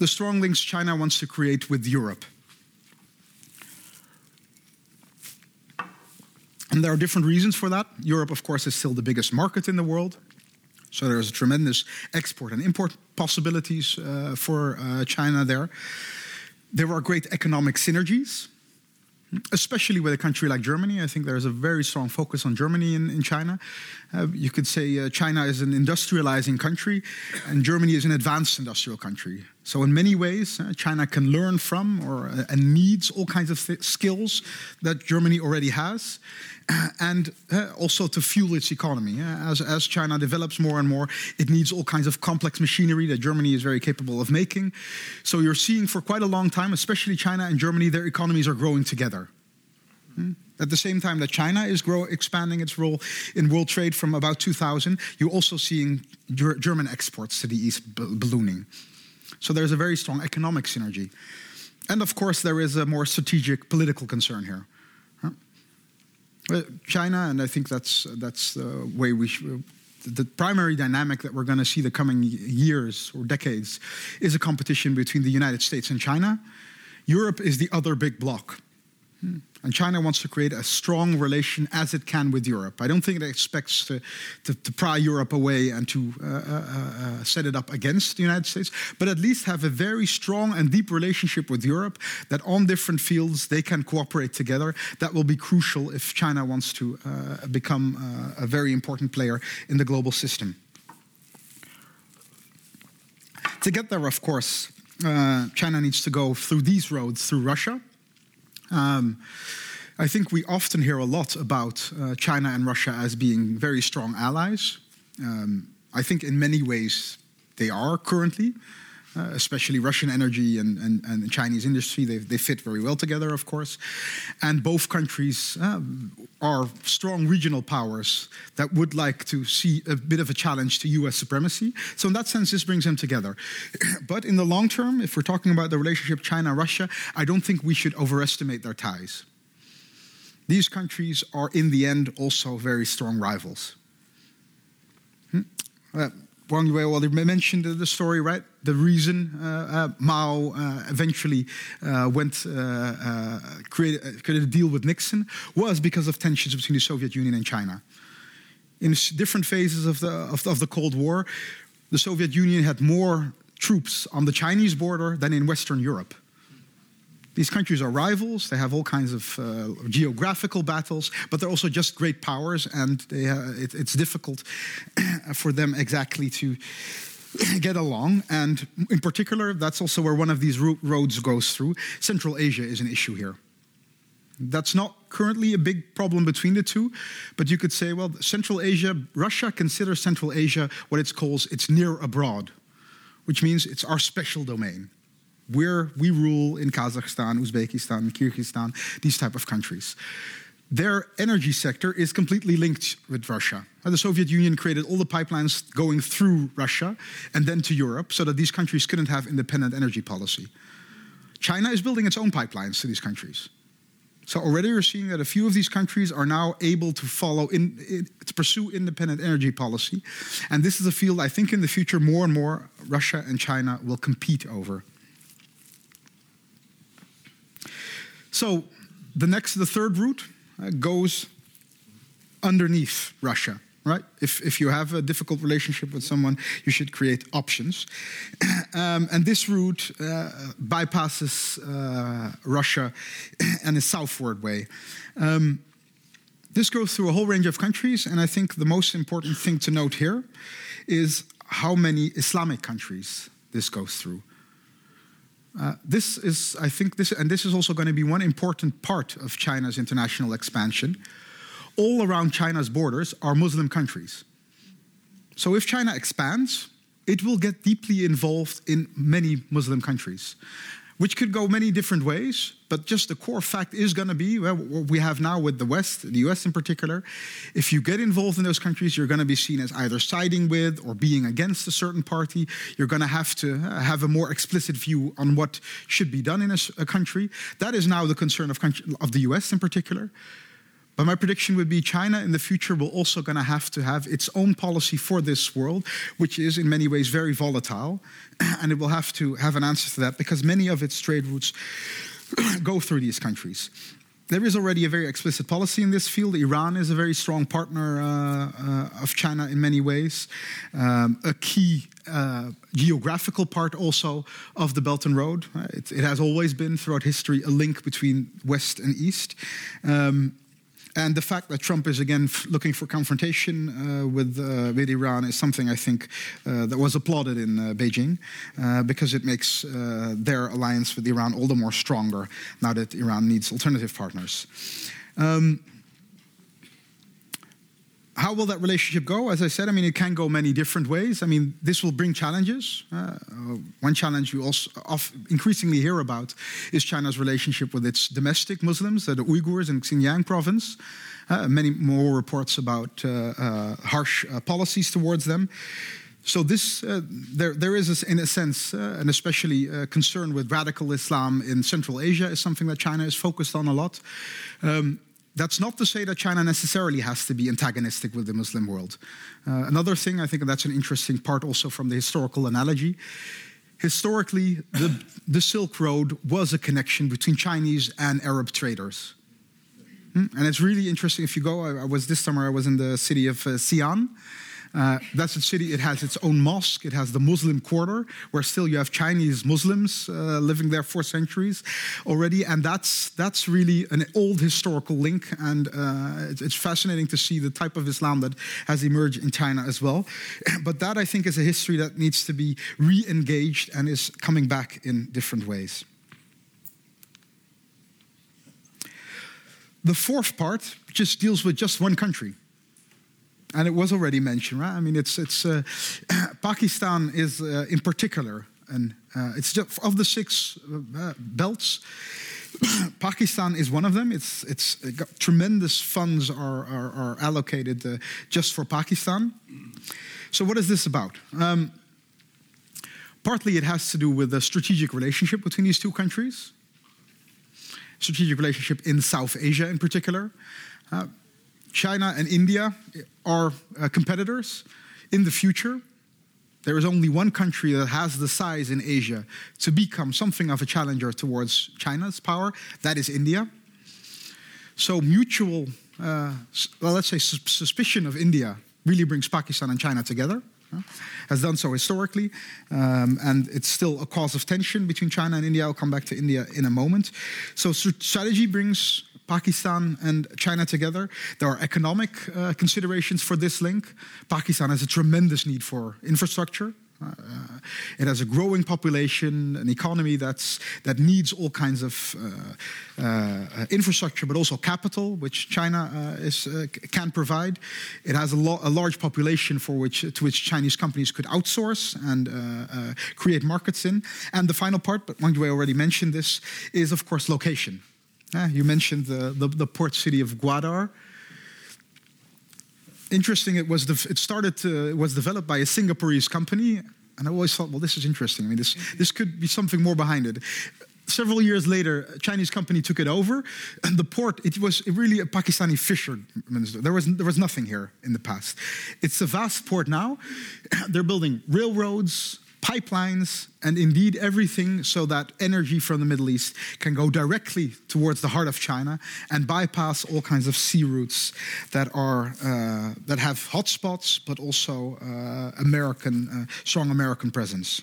the strong links China wants to create with Europe. And there are different reasons for that. Europe, of course, is still the biggest market in the world. So there's a tremendous export and import possibilities uh, for uh, China there. There are great economic synergies, especially with a country like Germany. I think there's a very strong focus on Germany in, in China. Uh, you could say uh, China is an industrializing country, and Germany is an advanced industrial country. So, in many ways, uh, China can learn from or uh, and needs all kinds of th- skills that Germany already has, and uh, also to fuel its economy. As, as China develops more and more, it needs all kinds of complex machinery that Germany is very capable of making. So, you're seeing for quite a long time, especially China and Germany, their economies are growing together. Hmm? At the same time that China is grow, expanding its role in world trade from about 2000, you're also seeing German exports to the east ballooning. So there's a very strong economic synergy. And of course, there is a more strategic political concern here. Huh? China, and I think that's, that's the way we should, the primary dynamic that we're going to see the coming years or decades is a competition between the United States and China. Europe is the other big bloc. Hmm. And China wants to create a strong relation as it can with Europe. I don't think it expects to, to, to pry Europe away and to uh, uh, uh, set it up against the United States, but at least have a very strong and deep relationship with Europe that on different fields they can cooperate together. That will be crucial if China wants to uh, become uh, a very important player in the global system. To get there, of course, uh, China needs to go through these roads through Russia. Um, I think we often hear a lot about uh, China and Russia as being very strong allies. Um, I think in many ways they are currently. Uh, especially Russian energy and, and, and Chinese industry. They, they fit very well together, of course. And both countries uh, are strong regional powers that would like to see a bit of a challenge to US supremacy. So, in that sense, this brings them together. (clears throat) but in the long term, if we're talking about the relationship China Russia, I don't think we should overestimate their ties. These countries are, in the end, also very strong rivals. Hmm? Uh, Wang Yue already mentioned the story, right? The reason uh, uh, Mao uh, eventually uh, went uh, uh, created, created a deal with Nixon was because of tensions between the Soviet Union and China. In different phases of the of, of the Cold War, the Soviet Union had more troops on the Chinese border than in Western Europe. These countries are rivals. They have all kinds of uh, geographical battles, but they're also just great powers, and they, uh, it, it's difficult (clears throat) for them exactly to (clears throat) get along. And in particular, that's also where one of these roads goes through. Central Asia is an issue here. That's not currently a big problem between the two, but you could say, well, Central Asia, Russia considers Central Asia what it calls its near abroad, which means it's our special domain. Where we rule in Kazakhstan, Uzbekistan, Kyrgyzstan, these type of countries. Their energy sector is completely linked with Russia. The Soviet Union created all the pipelines going through Russia and then to Europe so that these countries couldn't have independent energy policy. China is building its own pipelines to these countries. So already we're seeing that a few of these countries are now able to follow in, in, to pursue independent energy policy, and this is a field I think in the future more and more Russia and China will compete over. So the next, the third route uh, goes underneath Russia right? If, if you have a difficult relationship with someone, you should create options. (clears throat) um, and this route uh, bypasses uh, Russia (clears throat) in a southward way. Um, this goes through a whole range of countries, and I think the most important thing to note here is how many Islamic countries this goes through. Uh, this is, I think, this, and this is also going to be one important part of China's international expansion all around China's borders are Muslim countries. So if China expands, it will get deeply involved in many Muslim countries, which could go many different ways. But just the core fact is going to be what we have now with the West, the US in particular. If you get involved in those countries, you're going to be seen as either siding with or being against a certain party. You're going to have to uh, have a more explicit view on what should be done in a, a country. That is now the concern of, of the US in particular. But my prediction would be China in the future will also going to have to have its own policy for this world, which is in many ways very volatile. (clears throat) And it will have to have an answer to that because many of its trade routes (clears throat) go through these countries. There is already a very explicit policy in this field. Iran is a very strong partner uh, uh, of China in many ways, um, a key uh, geographical part also of the Belt and Road. It, it, has always been throughout history a link between West and East. Um, and the fact that Trump is again looking for confrontation uh, with, uh, with Iran is something I think uh, that was applauded in uh, Beijing uh, because it makes uh, their alliance with Iran all the more stronger now that Iran needs alternative partners. Um, how will that relationship go? As I said, I mean, it can go many different ways. I mean, this will bring challenges. Uh, one challenge you also increasingly hear about is China's relationship with its domestic Muslims, uh, the Uyghurs in Xinjiang province. Uh, many more reports about uh, uh, harsh uh, policies towards them. So this, there, there is, in a sense, an especially concern with radical Islam in Central Asia is something that China is focused on a lot. Um, that's not to say that China necessarily has to be antagonistic with the Muslim world. Uh, another thing, I think that's an interesting part also from the historical analogy. Historically, the, the Silk Road was a connection between Chinese and Arab traders. Hmm? And it's really interesting if you go, I, I, was this summer, I was in the city of uh, Xi'an. Uh, that's a city, it has its own mosque, it has the Muslim quarter, where still you have Chinese Muslims uh, living there for centuries already. And that's, that's really an old historical link. And uh, it's, it's fascinating to see the type of Islam that has emerged in China as well. (clears throat) But that, I think, is a history that needs to be re engaged and is coming back in different ways. The fourth part just deals with just one country and it was already mentioned, right? I mean, it's it's uh, (clears throat) Pakistan is uh, in particular, and uh, it's just of the six uh, belts. (clears throat) Pakistan is one of them. It's it's it tremendous funds are are, are allocated uh, just for Pakistan. So what is this about? Um, partly it has to do with the strategic relationship between these two countries. Strategic relationship in South Asia, in particular. Uh, China and India are uh, competitors in the future. There is only one country that has the size in Asia to become something of a challenger towards China's power. That is India. So, mutual, uh, well, let's say, suspicion of India really brings Pakistan and China together. Uh, has done so historically, um, and it's still a cause of tension between China and India. I'll come back to India in a moment. So, strategy brings Pakistan and China together. There are economic uh, considerations for this link. Pakistan has a tremendous need for infrastructure. Uh, it has a growing population, an economy that's, that needs all kinds of uh, uh, infrastructure, but also capital, which China uh, is, uh, can provide. It has a, lo- a, large population for which, to which Chinese companies could outsource and uh, create markets in. And the final part, but Wang Yue already mentioned this, is of course location. Ah, you mentioned the, the, the port city of Gwadar interesting. It was it started to, it was developed by a Singaporeese company, and I always thought, well, this is interesting. I mean, this mm-hmm. this could be something more behind it. Several years later, a Chinese company took it over, and the port it was really a Pakistani fisherman. There was there was nothing here in the past. It's a vast port now. (clears throat) They're building railroads, pipelines, and indeed everything so that energy from the Middle East can go directly towards the heart of China and bypass all kinds of sea routes that are uh, that have hotspots, but also uh, American uh, strong American presence.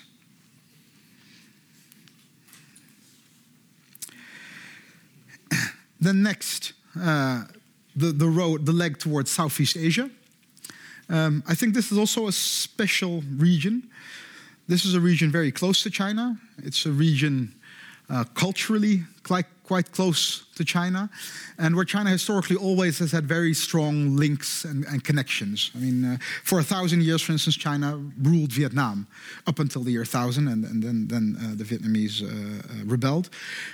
then next, uh, the the road, the leg towards Southeast Asia. Um, I think this is also a special region this is a region very close to China. It's a region uh, culturally quite, quite close to China, and where China historically always has had very strong links and, and connections. I mean, uh, for a thousand years, for instance, China ruled Vietnam up until the year 1000, and, and then, then uh, the Vietnamese uh, uh, rebelled.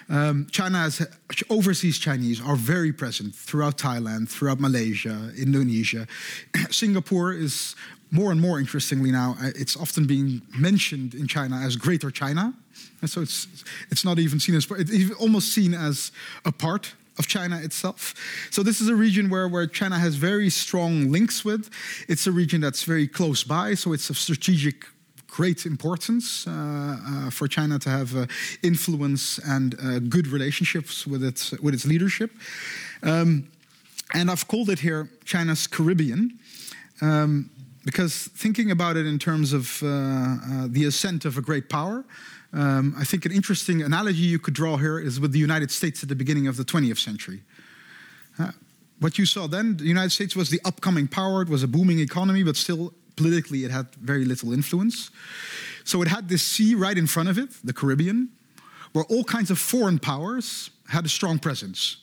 Um, China has overseas Chinese are very present throughout Thailand, throughout Malaysia, Indonesia. (clears throat) Singapore is more and more interestingly now, uh, it's often being mentioned in China as Greater China. And so it's, it's not even seen as, it's almost seen as a part of China itself. So this is a region where, where China has very strong links with. It's a region that's very close by, so it's of strategic great importance uh, uh, for China to have uh, influence and uh, good relationships with its, with its leadership. Um, and I've called it here China's Caribbean. Um, because thinking about it in terms of uh, uh, the ascent of a great power, um, I think an interesting analogy you could draw here is with the United States at the beginning of the 20th century. Uh, what you saw then, the United States was the upcoming power, it was a booming economy, but still politically it had very little influence. So it had this sea right in front of it, the Caribbean, where all kinds of foreign powers had a strong presence.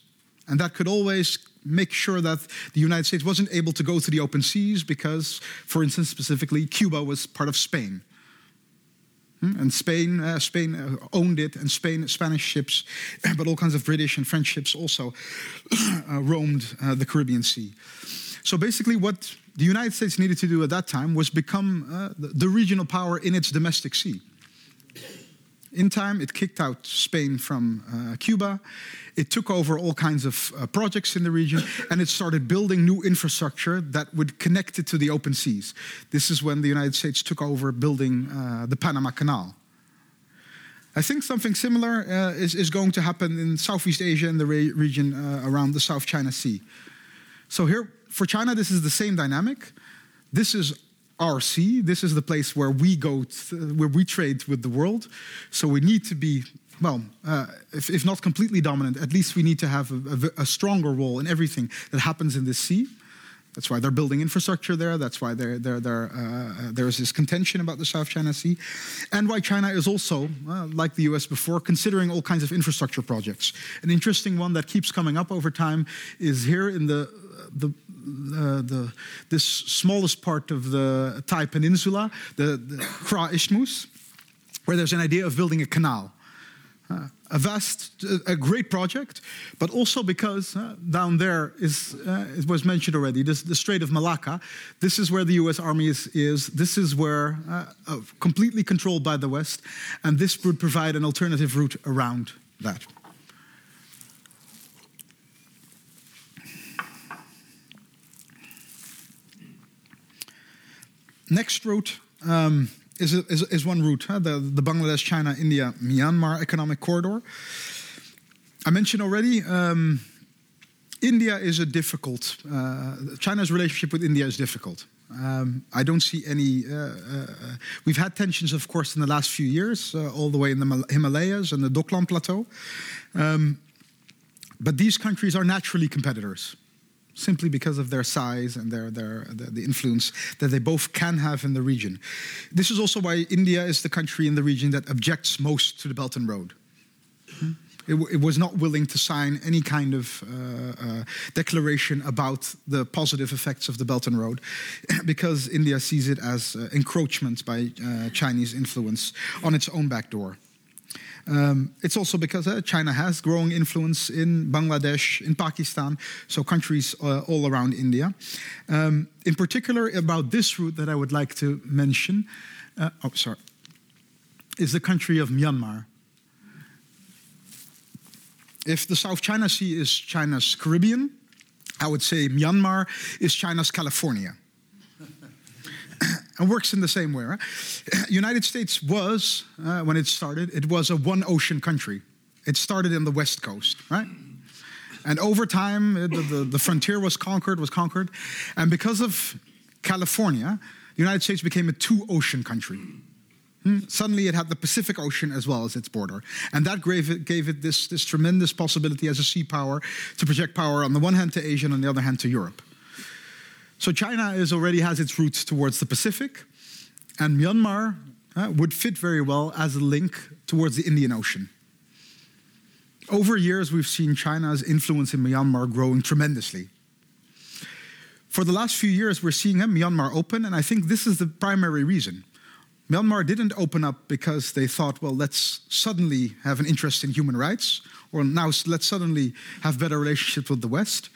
And that could always make sure that the United States wasn't able to go to the open seas because, for instance, specifically, Cuba was part of Spain. Hmm? And Spain, uh, Spain uh, owned it, and Spain, Spanish ships, (coughs) but all kinds of British and French ships also (coughs) uh, roamed uh, the Caribbean Sea. So basically, what the United States needed to do at that time was become uh, the, the regional power in its domestic sea. In time, it kicked out Spain from uh, Cuba. It took over all kinds of uh, projects in the region, and it started building new infrastructure that would connect it to the open seas. This is when the United States took over building uh, the Panama Canal. I think something similar uh, is, is, going to happen in Southeast Asia and the re region uh, around the South China Sea. So, here for China, this is the same dynamic. This is RC. This is the place where we go, where we trade with the world. So we need to be, well, uh, if, if, not completely dominant, at least we need to have a, a, a, stronger role in everything that happens in this sea. That's why they're building infrastructure there. That's why they're, they're, they're, uh, there's this contention about the South China Sea. And why China is also, uh, like the US before, considering all kinds of infrastructure projects. An interesting one that keeps coming up over time is here in the, the uh, the, this smallest part of the Thai peninsula, the, the Kra Isthmus, where there's an idea of building a canal. Uh, a vast, a great project, but also because uh, down there is, uh, it was mentioned already, this, the Strait of Malacca. This is where the U.S. Army is. is. This is where uh, completely controlled by the West, and this would provide an alternative route around that. Next route um, is, is, is, one route, huh? the, the Bangladesh, China, India, Myanmar economic corridor. I mentioned already, um, India is a difficult, uh, China's relationship with India is difficult. Um, I don't see any. Uh, uh, we've had tensions, of course, in the last few years, uh, all the way in the Himalayas and the Doklam Plateau. Um, but these countries are naturally competitors. Simply because of their size and their, their the, the, influence that they both can have in the region. This is also why India is the country in the region that objects most to the Belt and Road. It, it was not willing to sign any kind of uh, uh, declaration about the positive effects of the Belt and Road (laughs) because India sees it as uh, encroachment by uh, Chinese influence on its own back door. Um, it's also because uh, China has growing influence in Bangladesh, in Pakistan, so countries uh, all around India. Um, in particular, about this route that I would like to mention, uh, oh, sorry, is the country of Myanmar. If the South China Sea is China's Caribbean, I would say Myanmar is China's California (clears throat) and works in the same way. Right? (clears throat) United States was, uh, when it started, it was a one ocean country. It started in the West Coast, right? And over time, the, the, the frontier was conquered, was conquered. And because of California, the United States became a two ocean country. Hmm? Suddenly, it had the Pacific Ocean as well as its border. And that gave it, gave it this, this tremendous possibility as a sea power to project power on the one hand to Asia and on the other hand to Europe. So China is already has its roots towards the Pacific, and Myanmar uh, would fit very well as a link towards the Indian Ocean. Over years, we've seen China's influence in Myanmar growing tremendously. For the last few years, we're seeing uh, Myanmar open, and I think this is the primary reason. Myanmar didn't open up because they thought, well, let's suddenly have an interest in human rights, or now let's suddenly have better relationships with the West.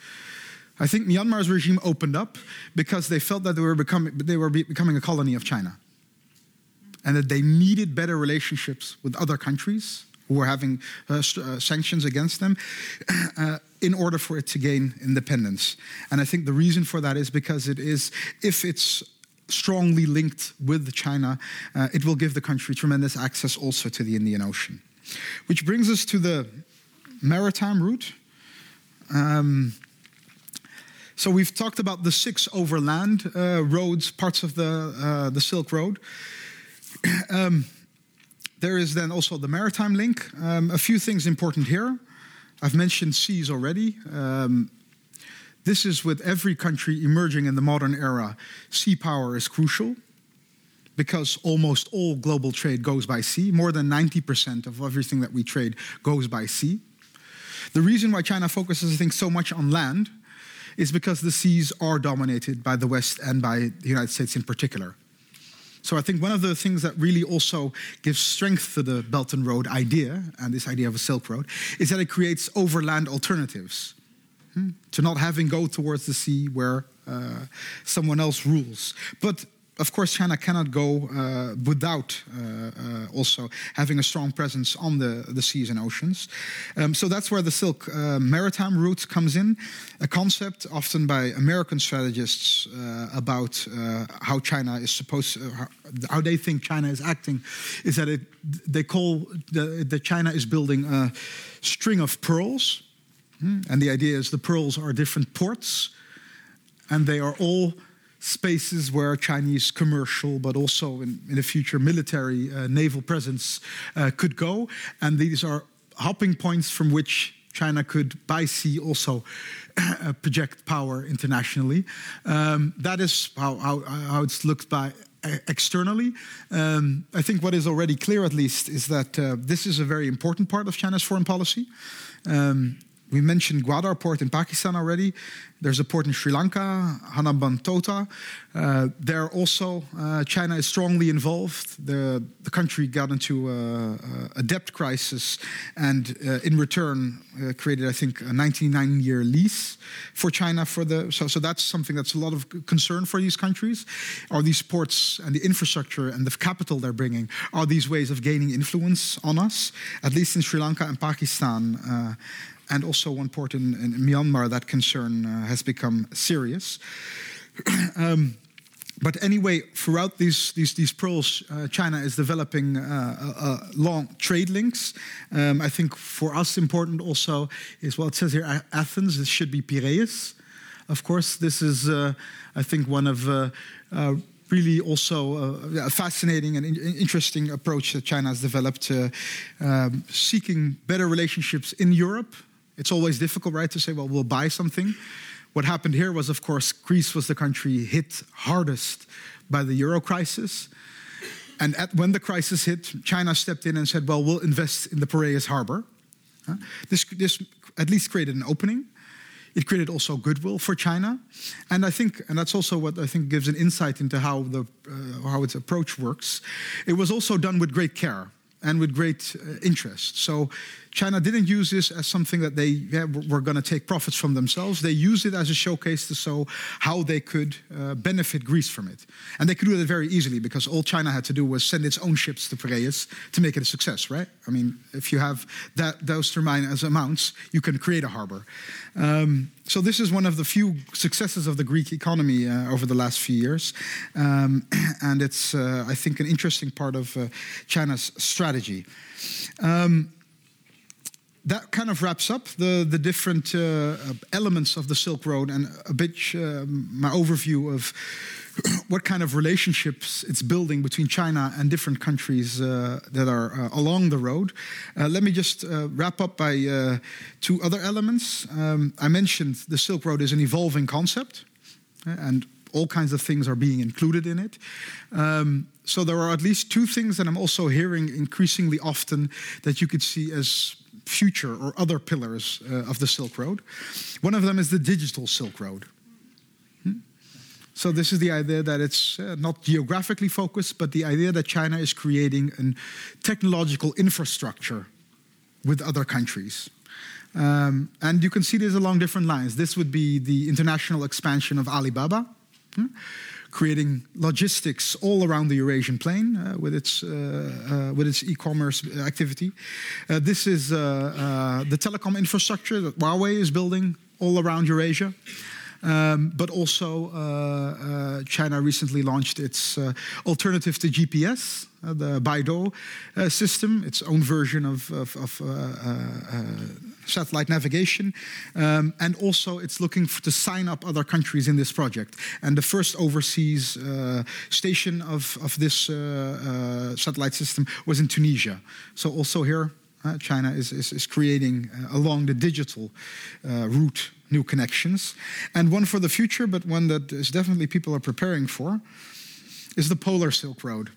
I think Myanmar's regime opened up because they felt that they were becoming, they were becoming a colony of China and that they needed better relationships with other countries who were having uh, uh, sanctions against them (clears throat) uh, in order for it to gain independence. And I think the reason for that is because it is, if it's strongly linked with China, uh, it will give the country tremendous access also to the Indian Ocean. Which brings us to the maritime route. Um, so we've talked about the six overland uh, roads, parts of the, uh, the Silk Road. (clears throat) um, there is then also the maritime link. Um, a few things important here. I've mentioned seas already. Um, this is with every country emerging in the modern era. Sea power is crucial because almost all global trade goes by sea. More than 90% of everything that we trade goes by sea. The reason why China focuses, I think, so much on land is because the seas are dominated by the West and by the United States in particular. So I think one of the things that really also gives strength to the Belt and Road idea and this idea of a Silk Road is that it creates overland alternatives hmm? to not having go towards the sea where uh, someone else rules. But of course, China cannot go uh, without uh, uh, also having a strong presence on the, the seas and oceans. Um, so that's where the Silk uh, maritime route comes in, a concept often by American strategists uh, about how China is supposed, to, how, they think China is acting, is that it, they call the, the China is building a string of pearls, hmm? and the idea is the pearls are different ports, and they are all spaces where Chinese commercial, but also in, in the future military uh, naval presence uh, could go. And these are hopping points from which China could, by sea, also (clears throat) uh, project power internationally. Um, that is how, how, how, it's looked by uh, externally. Um, I think what is already clear, at least, is that uh, this is a very important part of China's foreign policy. Um, we mentioned Gwadar port in Pakistan already. There's a port in Sri Lanka, Hambantota. Uh, there also, uh, China is strongly involved. The, the country got into a, a debt crisis and, uh, in return, uh, created, I think, a 99 year lease for China. For the so, so that's something that's a lot of concern for these countries. Are these ports and the infrastructure and the capital they're bringing are these ways of gaining influence on us? At least in Sri Lanka and Pakistan uh, and also one port in, in Myanmar, that concern uh, has become serious. (clears throat) um, but anyway, throughout these these, these pearls, uh, China is developing uh, long trade links. Um, I think for us important also is well, it says here Athens. This should be Piraeus. Of course, this is uh, I think one of uh, uh, really also a fascinating and interesting approach that China has developed, um, seeking better relationships in Europe it's always difficult, right, to say, well, we'll buy something What happened here was, of course, Greece was the country hit hardest by the euro crisis. And at, when the crisis hit, China stepped in and said, well, we'll invest in the Piraeus harbor. Uh, this, this at least created an opening. It created also goodwill for China, and I think, and that's also what I think gives an insight into how the uh, how its approach works. It was also done with great care and with great uh, interest. So China didn't use this as something that they yeah, were going to take profits from themselves. They used it as a showcase to show how they could uh, benefit Greece from it. And they could do that very easily because all China had to do was send its own ships to Piraeus to make it a success, right? I mean, if you have that, those termine as amounts, you can create a harbor. Um, so this is one of the few successes of the Greek economy uh, over the last few years, um, (clears throat) and it's uh, I think an interesting part of uh, China's strategy. Um, that kind of wraps up the, the different uh, elements of the Silk Road and a bit uh, my overview of (clears throat) what kind of relationships it's building between China and different countries uh, that are uh, along the road. Uh, let me just uh, wrap up by two other elements. Um, I mentioned the Silk Road is an evolving concept, and all kinds of things are being included in it. Um, so there are at least two things that I'm also hearing increasingly often that you could see as future or other pillars uh, of the Silk Road. One of them is the digital Silk Road. Hmm? So, this is the idea that it's uh, not geographically focused, but the idea that China is creating a technological infrastructure with other countries. Um, and you can see this along different lines. This would be the international expansion of Alibaba. Hmm? Creating logistics all around the Eurasian plain uh, with its uh, uh, with its e-commerce activity. Uh, this is uh, the telecom infrastructure that Huawei is building all around Eurasia. Um, but also, China recently launched its alternative to GPS, the Beidou system, its own version of, of, of satellite navigation. Um, and also, it's looking for, to sign up other countries in this project. And the first overseas uh, station of, of this uh, uh, satellite system was in Tunisia. So, also here, China is, is, is creating along the digital route new connections. And one for the future, but one that is definitely people are preparing for, is the polar Silk Road.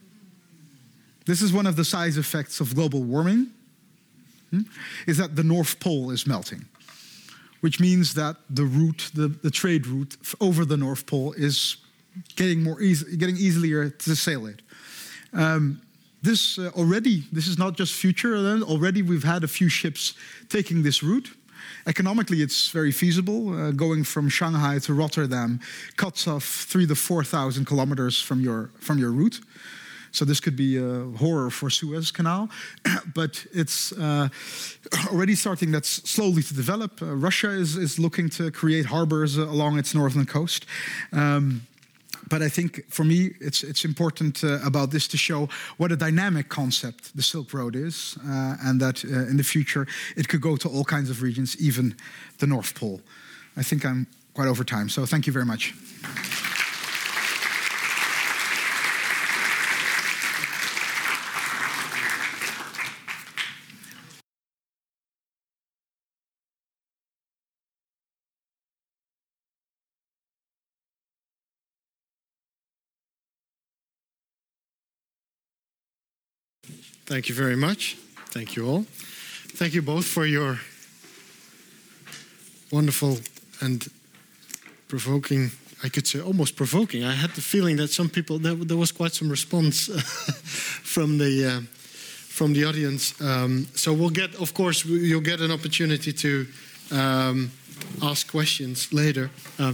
This is one of the side effects of global warming, hmm, is that the North Pole is melting, which means that the route, the, the trade route over the North Pole is getting more easy, getting easier to sail it. Um, this uh, already, this is not just future. Already, we've had a few ships taking this route. Economically, it's very feasible. Uh, going from Shanghai to Rotterdam cuts off three to 4,000 kilometers from your, from your route. So this could be a horror for Suez Canal, (clears throat) but it's uh, already starting that's slowly to develop. Uh, Russia is, is looking to create harbors along its northern coast. Um, but I think for me, it's, it's important uh, about this to show what a dynamic concept the Silk Road is, uh, and that uh, in the future it could go to all kinds of regions, even the North Pole. I think I'm quite over time, so thank you very much. Thank you very much. Thank you all. Thank you both for your wonderful and provoking, I could say almost provoking. I had the feeling that some people, there, was quite some response (laughs) from the. Uh, from the audience, um, so we'll get, of course, you'll get an opportunity to um, ask questions later. Uh,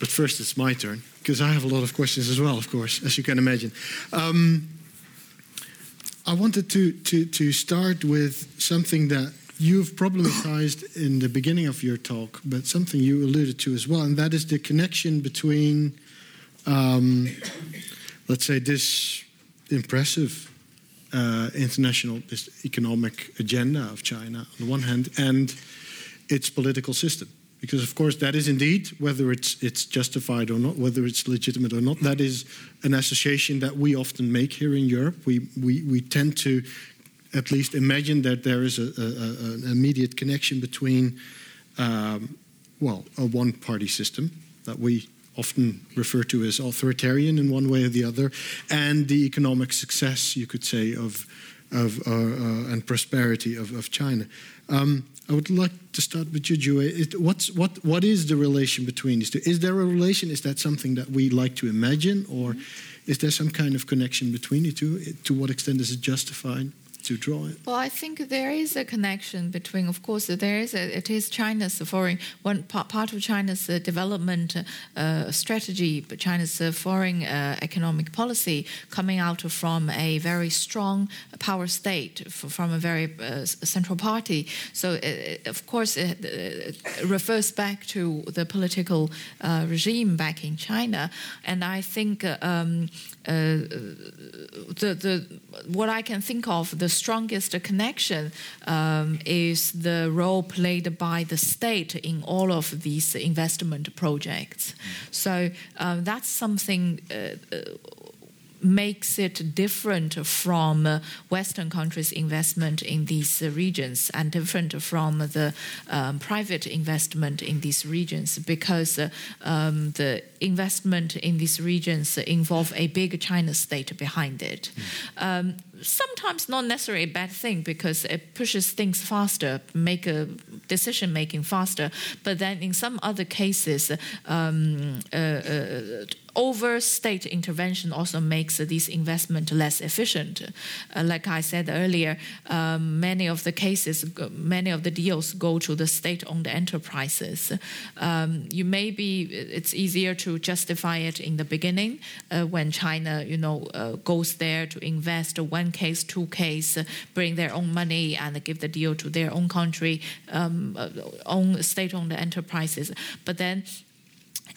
but first, it's my turn because I have a lot of questions as well, of course, as you can imagine. Um, I wanted to, to, to start with something that you've problematized in the beginning of your talk, but something you alluded to as well, and that is the connection between, um, let's say, this impressive uh, international, this economic agenda of China on the one hand, and its political system because of course that is indeed whether it's it's justified or not whether it's legitimate or not that is an association that we often make here in Europe we we, we tend to at least imagine that there is a, a, an immediate connection between um, well, a one party system that we often refer to as authoritarian in one way or the other, and the economic success, you could say, of, of uh, uh, and prosperity of, of China. Um, I would like to start with you, Yue. What's, what, what is the relation between these two? Is there a relation? Is that something that we like to imagine, or is there some kind of connection between the two? To what extent is it justified? To draw it? Well, I think there is a connection between, of course, there is a, it is China's foreign one part of China's uh, development uh, strategy, but China's uh, foreign uh, economic policy coming out from a very strong power state, from a very uh, central party. So, uh, of course, it, refers back to the political regime back in China, and I think um, Uh, uh, the the what I can think of the strongest connection um, is the role played by the state in all of these investment projects. Mm. So um, that's something. Uh, Makes it different from uh, Western countries' investment in these uh, regions and different from the um, private investment in these regions because uh, um, the investment in these regions involve a big China state behind it. Mm. Um, sometimes not necessarily a bad thing because it pushes things faster, make a decision making faster. But then in some other cases, um, uh, uh, over state intervention also makes these investment less efficient. Uh, like I said earlier, um, many of the cases, many of the deals go to the state-owned enterprises. Um, you may be, it's easier to justify it in the beginning uh, when China, you know, uh, goes there to invest one case, two case, bring their own money and give the deal to their own country, um, uh, own state-owned enterprises. But then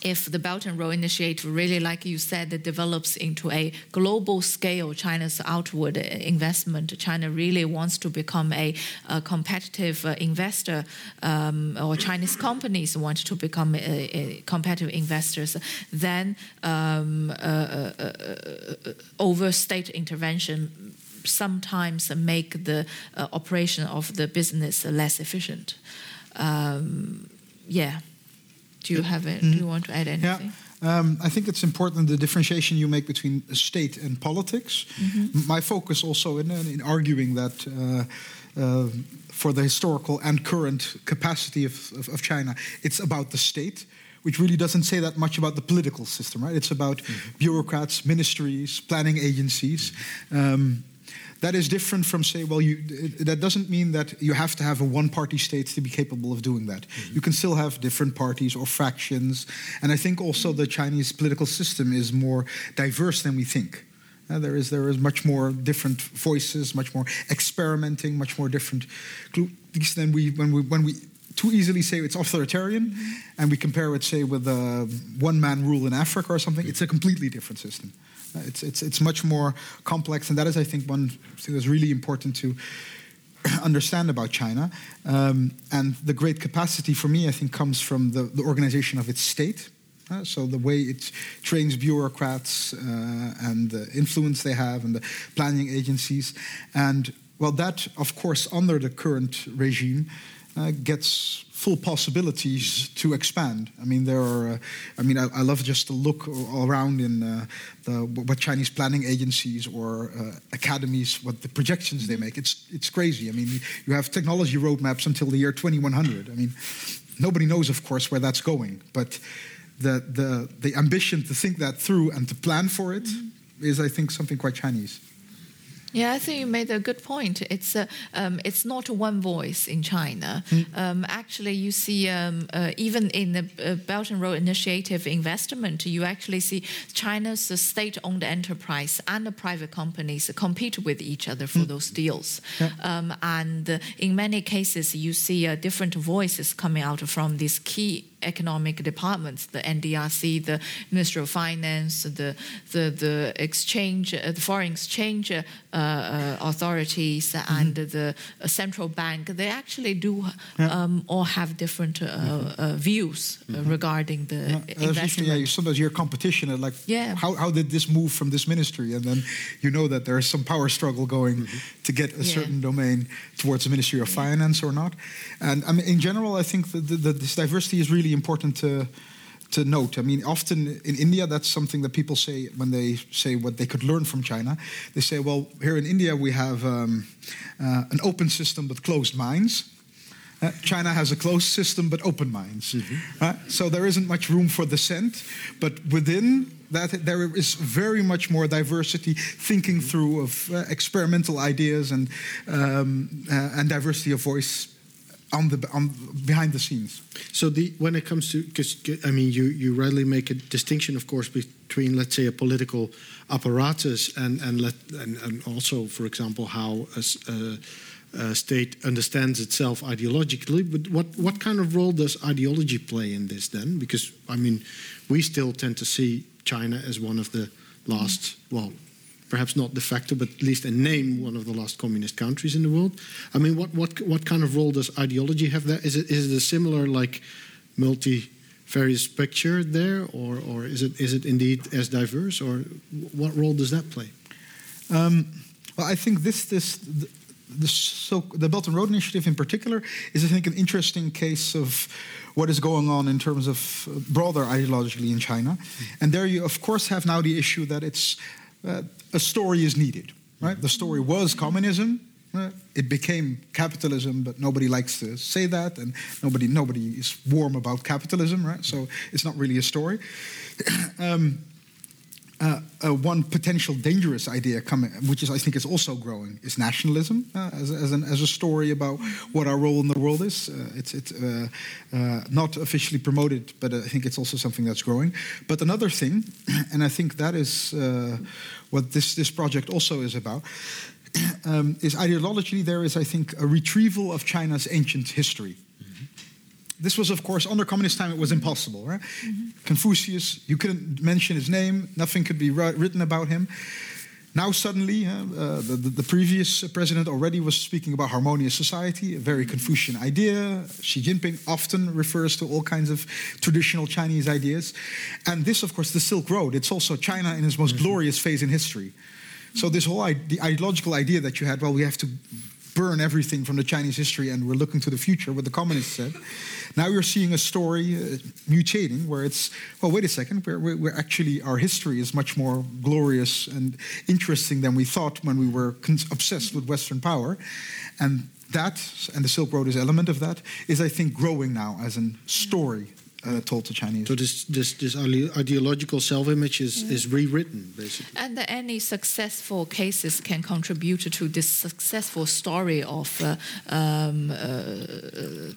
if the Belt and Road Initiative really, like you said, develops into a global scale China's outward investment, China really wants to become a, a competitive uh, investor, um, or Chinese companies want to become a, a competitive investors, then um, uh, uh, uh, over state intervention sometimes make the uh, operation of the business less efficient. Um, yeah. Do you have it? Mm-hmm. Do you want to add anything? Yeah. Um, I think it's important the differentiation you make between state and politics. Mm-hmm. My focus also in, in arguing that uh, uh, for the historical and current capacity of, of, of, China, it's about the state. Which really doesn't say that much about the political system, right? It's about mm-hmm. bureaucrats, ministries, planning agencies. Um, that is different from say, well, you, that doesn't mean that you have to have a one-party state to be capable of doing that. Mm-hmm. You can still have different parties or factions, and I think also the Chinese political system is more diverse than we think. Uh, there is there is much more different voices, much more experimenting, much more different than we when we when we too easily say it's authoritarian, mm-hmm. and we compare it say with a one-man rule in Africa or something. It's a completely different system. It's, it's, it's much more complex, and that is, I think, one thing that's really important to (clears throat) understand about China. Um, and the great capacity for me, I think, comes from the, the organization of its state. Uh, so the way it trains bureaucrats uh, and the influence they have and the planning agencies. And well, that, of course, under the current regime, uh, gets full possibilities to expand. I mean, there are. Uh, I mean, I, I, love just to look around in uh, the, what Chinese planning agencies or uh, academies, what the projections they make. It's it's crazy. I mean, you have technology roadmaps until the year 2100. I mean, nobody knows, of course, where that's going, but the the the ambition to think that through and to plan for it is, I think, something quite Chinese. Yeah, I think you made a good point. It's uh, um, it's not one voice in China. Mm. Um, actually, you see um, uh, even in the uh, Belt and Road Initiative investment, you actually see China's state-owned enterprise and the private companies compete with each other for mm. those deals. Yeah. Um, and uh, in many cases, you see uh, different voices coming out from these key economic departments, the NDRC, the Ministry of Finance, the the, the exchange, uh, the foreign exchange uh, uh, authorities, mm-hmm. and the central bank. They actually do yeah. um, all have different uh, mm-hmm. Uh, views uh, mm-hmm. regarding the yeah. investment. Yeah, you sometimes hear competition and like, yeah. how how did this move from this ministry, and then you know that there is some power struggle going mm-hmm. to get a certain domain towards the Ministry of Finance or not. And I mean, in general, I think that the, the, this diversity is really important to to note. I mean, often in India, that's something that people say when they say what they could learn from China. They say, well, here in India we have um, uh, an open system but closed minds. Uh, China has a closed system but open minds. Uh, so there isn't much room for dissent, but within that there is very much more diversity, thinking through of uh, experimental ideas and um, uh, and diversity of voice on the on behind the scenes. So the when it comes to because I mean you you rightly make a distinction, of course, between let's say a political apparatus and and let and, and also, for example, how a, a, a state understands itself ideologically. But what what kind of role does ideology play in this then? Because I mean, we still tend to see China as one of the last well perhaps not de facto, but at least a name, one of the last communist countries in the world. I mean, what what what kind of role does ideology have there? Is it is it a similar like multi-various picture there, or or is it is it indeed as diverse, or what role does that play? Um, well, I think this this. The, the, so the Belt and Road Initiative in particular is, I think, an interesting case of what is going on in terms of broader ideologically in China. And there you, of course, have now the issue that it's uh, a story is needed, right? The story was communism. Uh, it became capitalism, but nobody likes to say that, and nobody nobody is warm about capitalism, right? So it's not really a story. (clears throat) um, uh, uh, one potential dangerous idea coming, which is I think is also growing, is nationalism uh, as, as, an, as, a story about what our role in the world is. Uh, it's it's uh, uh, not officially promoted, but I think it's also something that's growing. But another thing, (clears throat) and I think that is what this this project also is about. (clears throat) Um, is ideologically there is I think a retrieval of China's ancient history this was, of course, under communist time, it was impossible. Right? Mm-hmm. Confucius, you couldn't mention his name, nothing could be written about him. Now, suddenly, uh, the, the, the, previous president already was speaking about harmonious society, a very Confucian idea. Xi Jinping often refers to all kinds of traditional Chinese ideas. And this, of course, the Silk Road, it's also China in its most mm-hmm. glorious phase in history. So, this whole the ideological idea that you had, well, we have to burn everything from the Chinese history and we're looking to the future, what the communists said. Now you're seeing a story uh, mutating where it's, well, wait a second, we're, we're, actually, our history is much more glorious and interesting than we thought when we were obsessed with Western power. And that, and the Silk Road is element of that, is, I think, growing now as a story uh, told to Chinese. So this this, this ideological self-image is, is rewritten, basically. And any successful cases can contribute to this successful story of uh, um, uh,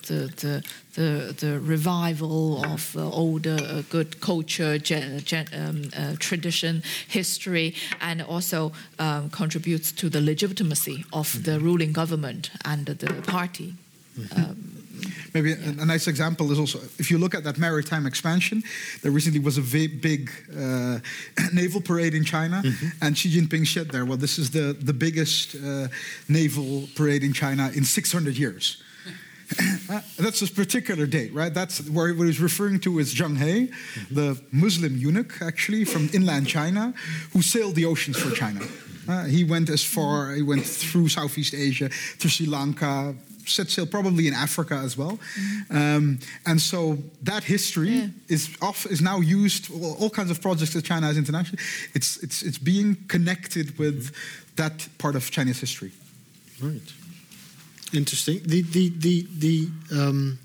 the, the, the, the revival of uh, older uh, good culture, gen, gen, um, uh, tradition, history, and also um, contributes to the legitimacy of mm -hmm. the ruling government and the party. Mm -hmm. Maybe a, a, nice example is also if you look at that maritime expansion, there recently was a big uh, (clears throat) naval parade in China, mm-hmm. and Xi Jinping said there, well, this is the, the biggest uh, naval parade in China in 600 years. (clears throat) Uh, that's a particular date, right? That's where what he's referring to is Zheng He, mm-hmm. the Muslim eunuch, actually from inland China, who sailed the oceans for China. Uh, he went as far, he went through Southeast Asia, through Sri Lanka, set sail probably in Africa as well. Mm-hmm. Um, and so that history yeah. is off, is now used all, all kinds of projects that China has internationally. It's it's it's being connected with that part of Chinese history. Right. Interesting. The the the the um,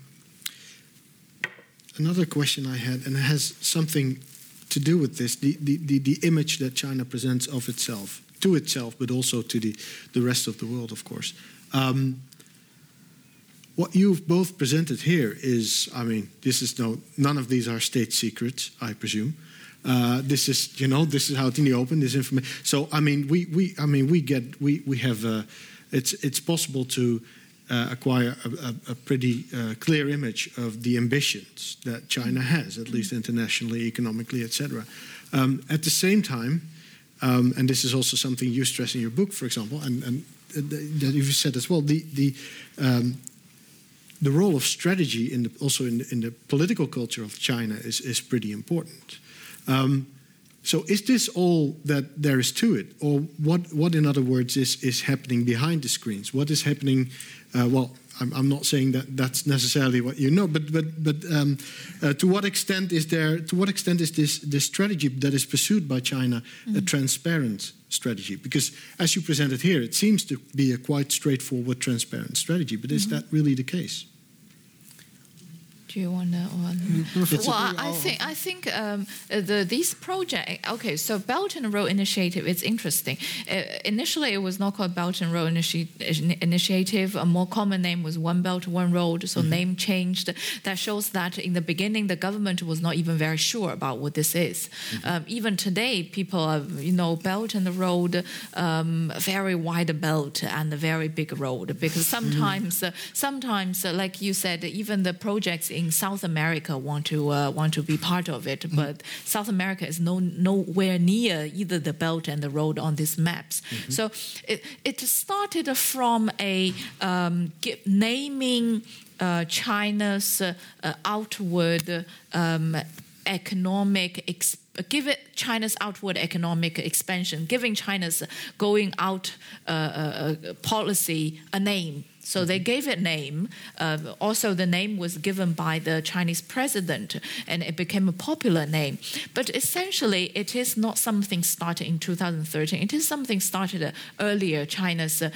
another question I had, and it has something to do with this: the the the, the image that China presents of itself to itself, but also to the the rest of the world, of course. Um, what you've both presented here is, I mean, this is no, none of these are state secrets, I presume. Uh, this is, you know, this is out in the open. This information. So, I mean, we, we, I mean, we get, we, we have, uh, it's, it's possible to uh, acquire a, a, a pretty uh, clear image of the ambitions that China has, at least internationally, economically, etc. Um, at the same time, um, and this is also something you stress in your book, for example, and, and that you've said as well, the, the um, the role of strategy in the, also in the, in the, political culture of China is, is pretty important. Um, so is this all that there is to it? Or what, what in other words, is, is happening behind the screens? What is happening, uh, well, I'm, I'm, not saying that that's necessarily what you know, but but but um, uh, to what extent is there? To what extent is this this strategy that is pursued by China mm-hmm. a transparent strategy? Because as you presented here, it seems to be a quite straightforward, transparent strategy. But is mm-hmm. that really the case? Do you want to? Mm, well, I think I think um, the these project. Okay, so Belt and Road Initiative. is interesting. Uh, initially, it was not called Belt and Road Initi Initiative. A more common name was One Belt One Road. So mm -hmm. name changed. That shows that in the beginning, the government was not even very sure about what this is. Mm -hmm. um, even today, people are you know Belt and the Road, um, very wide belt and a very big road because sometimes, mm -hmm. uh, sometimes, uh, like you said, even the projects in in South America want to uh, want to be part of it, mm-hmm. but South America is no nowhere near either the belt and the road on these maps. Mm-hmm. So it it started from a um, naming uh, China's uh, outward um, economic expansion give it China's outward economic expansion, giving China's going out uh, uh, policy a name so they gave it name. Uh, also, the name was given by the Chinese president, and it became a popular name. But essentially, it is not something started in 2013. It is something started earlier. China's uh,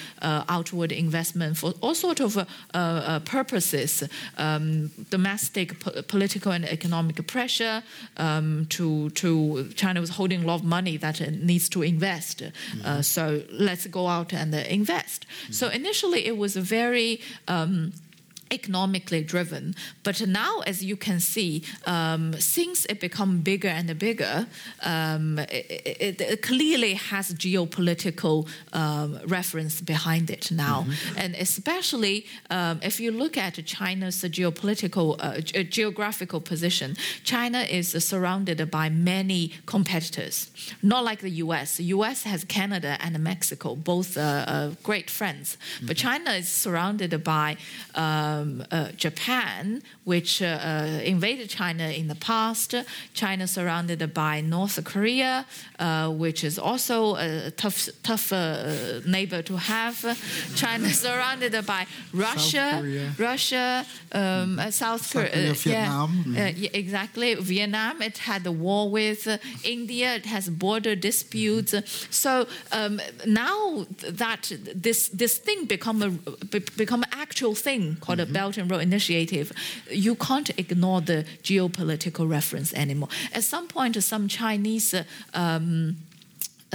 outward investment for all sorts of uh, uh, purposes, um, domestic po- political and economic pressure. Um, to to China was holding a lot of money that it needs to invest. Uh, mm-hmm. so let's go out and invest. Mm-hmm. So initially, it was a very very um, economically driven. But now, as you can see, um, since it become bigger and bigger, um, it, it, clearly has geopolitical um, reference behind it now. Mm-hmm. And especially um, if you look at China's geopolitical, uh, geographical position, China is surrounded by many competitors, not like the US. The US has Canada and Mexico, both uh, uh, great friends. Mm-hmm. But China is surrounded by uh, um, uh, Japan, which uh, uh, invaded China in the past. China surrounded by North Korea, uh, which is also a tough, tough uh, neighbor to have. China (laughs) surrounded by Russia, Russia, um, South Korea, Vietnam. Yeah, yeah, exactly. Vietnam. It had a war with India. It has border disputes. So um, now that this this thing become a become an actual thing called mm-hmm. Belt and Road Initiative, you can't ignore the geopolitical reference anymore. At some point, some Chinese um, uh,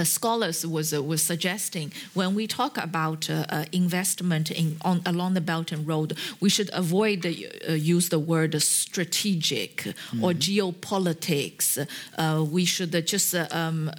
scholars was uh, was suggesting when we talk about uh, uh investment in on along the Belt and Road, we should avoid uh, use the word strategic mm-hmm. or geopolitics. Uh, we should just um,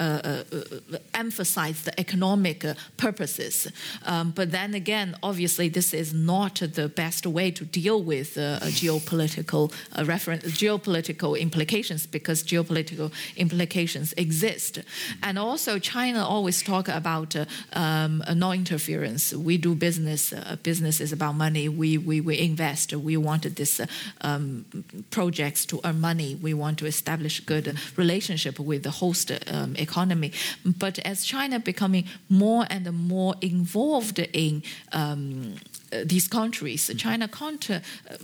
emphasize the economic purposes. Um, but then again, obviously, this is not the best way to deal with geopolitical reference, geopolitical implications because geopolitical implications exist, and also China always talk about uh, um, non-interference. We do business. Uh, business is about money. We we, we invest. We wanted this uh, um, projects to earn money. We want to establish good relationship with the host um, economy. But as China becoming more and more involved in um, uh, these countries, China can't uh,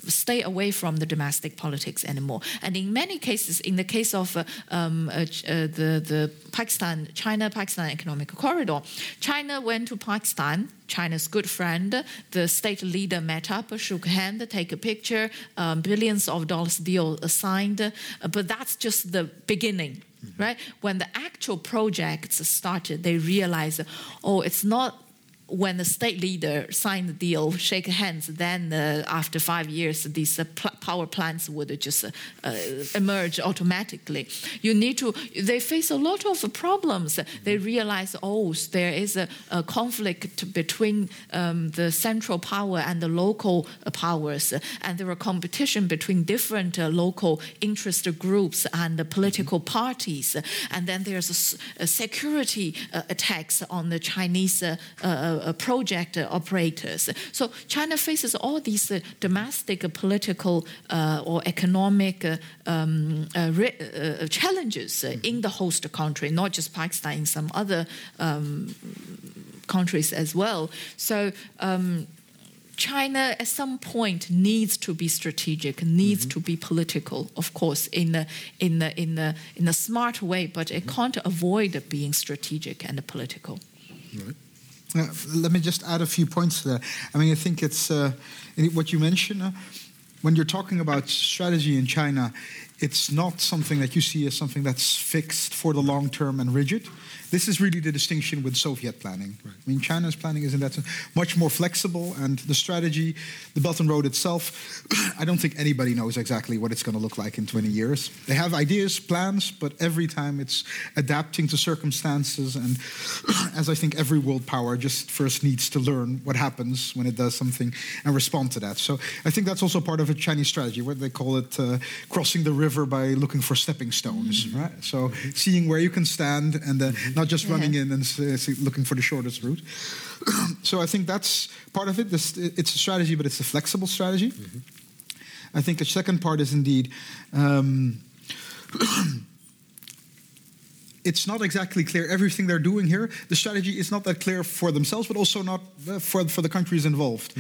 stay away from the domestic politics anymore. And in many cases, in the case of uh, um, uh, the, the Pakistan, China-Pakistan economic corridor, China went to Pakistan China's good friend. The state leader met up, shook hand, take a picture, um, billions of dollars deal signed. Uh, but that's just the beginning, mm-hmm. right? When the actual projects started, they realized, oh, it's not when the state leader signed the deal, shake hands, then uh, after five years, these uh, pl- power plants would just uh, uh, emerge automatically. You need to, they face a lot of problems. They realize, oh, there is a, a conflict between um, the central power and the local uh, powers, and there are competition between different uh, local interest groups and the political parties. And then there's a, a security attacks on the Chinese uh, project operators. So China faces all these uh, domestic political uh, or economic um, challenges in the host country, not just Pakistan, in some other um, countries as well. So um, China at some point needs to be strategic, needs Mm-hmm. to be political, of course, in a, in a, in a, in a smart way, but it can't avoid being strategic and political. Uh, let me just add a few points to that. I mean, I think it's uh, what you mentioned. Uh, when you're talking about strategy in China, it's not something that you see as something that's fixed for the long term and rigid. This is really the distinction with Soviet planning. I mean, China's planning is in that sense much more flexible, and the strategy, the Belt and Road itself, (clears throat) I don't think anybody knows exactly what it's going to look like in 20 years. They have ideas, plans, but every time it's adapting to circumstances. And (clears throat) as I think every world power just first needs to learn what happens when it does something and respond to that. So I think that's also part of a Chinese strategy, what they call it uh, crossing the river by looking for stepping stones, right? So seeing where you can stand and uh, not just running in and s- s- looking for the shortest route. (clears throat) so I think that's part of it. This, it's a strategy, but it's a flexible strategy. I think the second part is indeed. Um, (clears throat) it's not exactly clear everything they're doing here. The strategy is not that clear for themselves, but also not uh, for for the countries involved.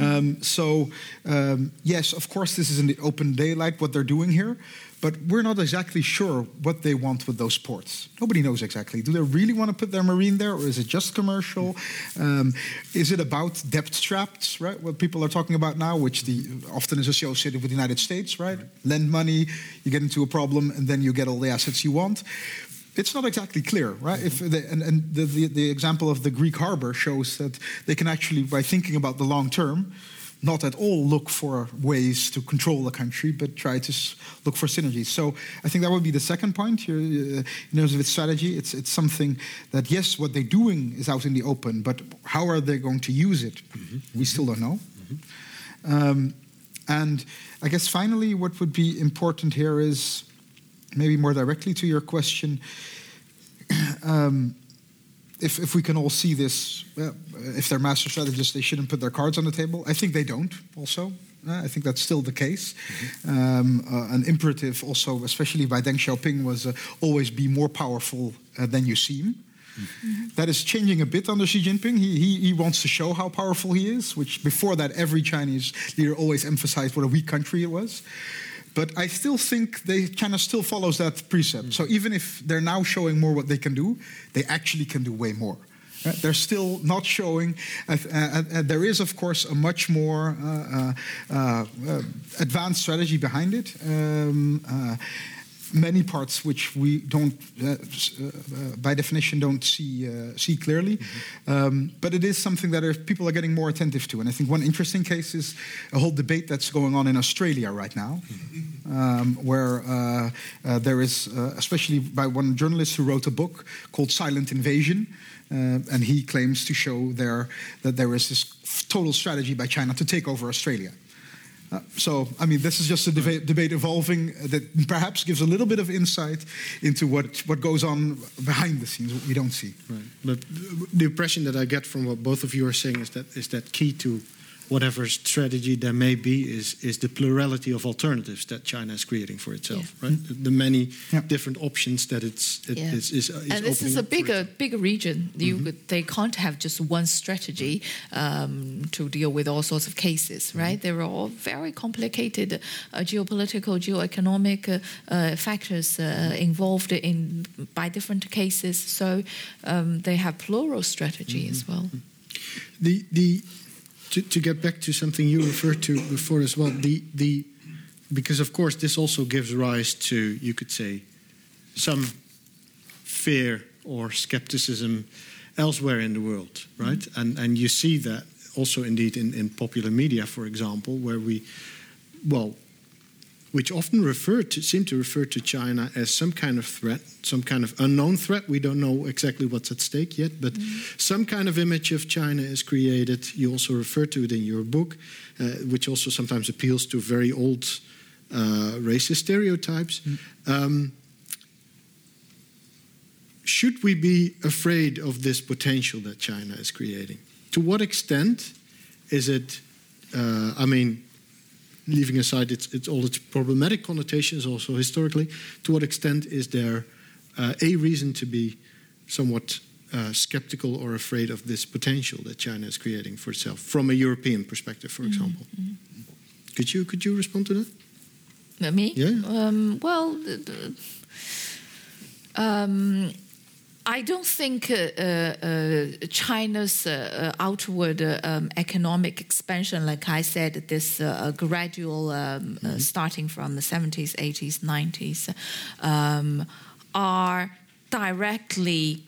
Um, so um, yes, of course, this is in the open daylight what they're doing here, but we're not exactly sure what they want with those ports. Nobody knows exactly. Do they really want to put their marine there, or is it just commercial? Um, is it about depth traps, right? What people are talking about now, which the often is associated with the United States, right? Lend money, you get into a problem, and then you get all the assets you want it's not exactly clear, right? If the, and and the, the, the example of the Greek harbor shows that they can actually, by thinking about the long term, not at all look for ways to control the country, but try to look for synergies. So I think that would be the second point here. Uh, in terms of its strategy, it's it's something that yes, what they're doing is out in the open, but how are they going to use it? We still don't know. Um, and I guess finally, what would be important here is maybe more directly to your question. (clears throat) um, if, if we can all see this, well, if they're master strategists, they shouldn't put their cards on the table. I think they don't, also. Uh, I think that's still the case. Um, uh, an imperative, also, especially by Deng Xiaoping, was uh, always be more powerful uh, than you seem. That is changing a bit under Xi Jinping. He, he, he wants to show how powerful he is, which before that, every Chinese leader always emphasized what a weak country it was. But I still think they, China still follows that precept. So even if they're now showing more what they can do, they actually can do way more. Uh, they're still not showing. Uh, uh, uh, there is, of course, a much more uh, uh, uh, uh, advanced strategy behind it. Um, uh, many parts which we don't, uh, uh, by definition, don't see uh, see clearly. Um, but it is something that are, people are getting more attentive to. And I think one interesting case is a whole debate that's going on in Australia right now, um, where uh, uh, there is, uh, especially by one journalist who wrote a book called Silent Invasion. Uh, and he claims to show there that there is this total strategy by China to take over Australia. Uh, so, I mean, this is just a debate, debate evolving uh, that perhaps gives a little bit of insight into what, what goes on behind the scenes, what we don't see. Right. But the impression that I get from what both of you are saying is that is that key to whatever strategy there may be is is the plurality of alternatives that China is creating for itself, right? The, the many Yeah. different options that it's it Yeah. is is, is and this is a bigger bigger region. You Mm-hmm. could, they can't have just one strategy um, to deal with all sorts of cases, Mm-hmm. right? There are all very complicated uh, geopolitical, geoeconomic uh, uh, factors uh, involved in by different cases. So um, they have plural strategy as Mm-hmm. well. The the to, to get back to something you referred to before as well. The the because of course this also gives rise to you could say some fear or skepticism elsewhere in the world, right? Mm-hmm. And and you see that also indeed in, in popular media, for example, where we well which often refer to seem to refer to China as some kind of threat, some kind of unknown threat. We don't know exactly what's at stake yet, but some kind of image of China is created. You also refer to it in your book, uh, which also sometimes appeals to very old uh, racist stereotypes. Um, should we be afraid of this potential that China is creating? To what extent is it? Uh, I mean, leaving aside its, its all its problematic connotations, also historically, to what extent is there uh, a reason to be somewhat uh, skeptical or afraid of this potential that China is creating for itself from a European perspective, for example. Could you could you respond to that? Uh, Me? Yeah. Um, well, the- the- um, I don't think uh, uh, uh, China's uh, uh, outward uh, um, economic expansion, like I said, this uh, gradual um, uh, starting from the 70s, 80s, 90s, um, are directly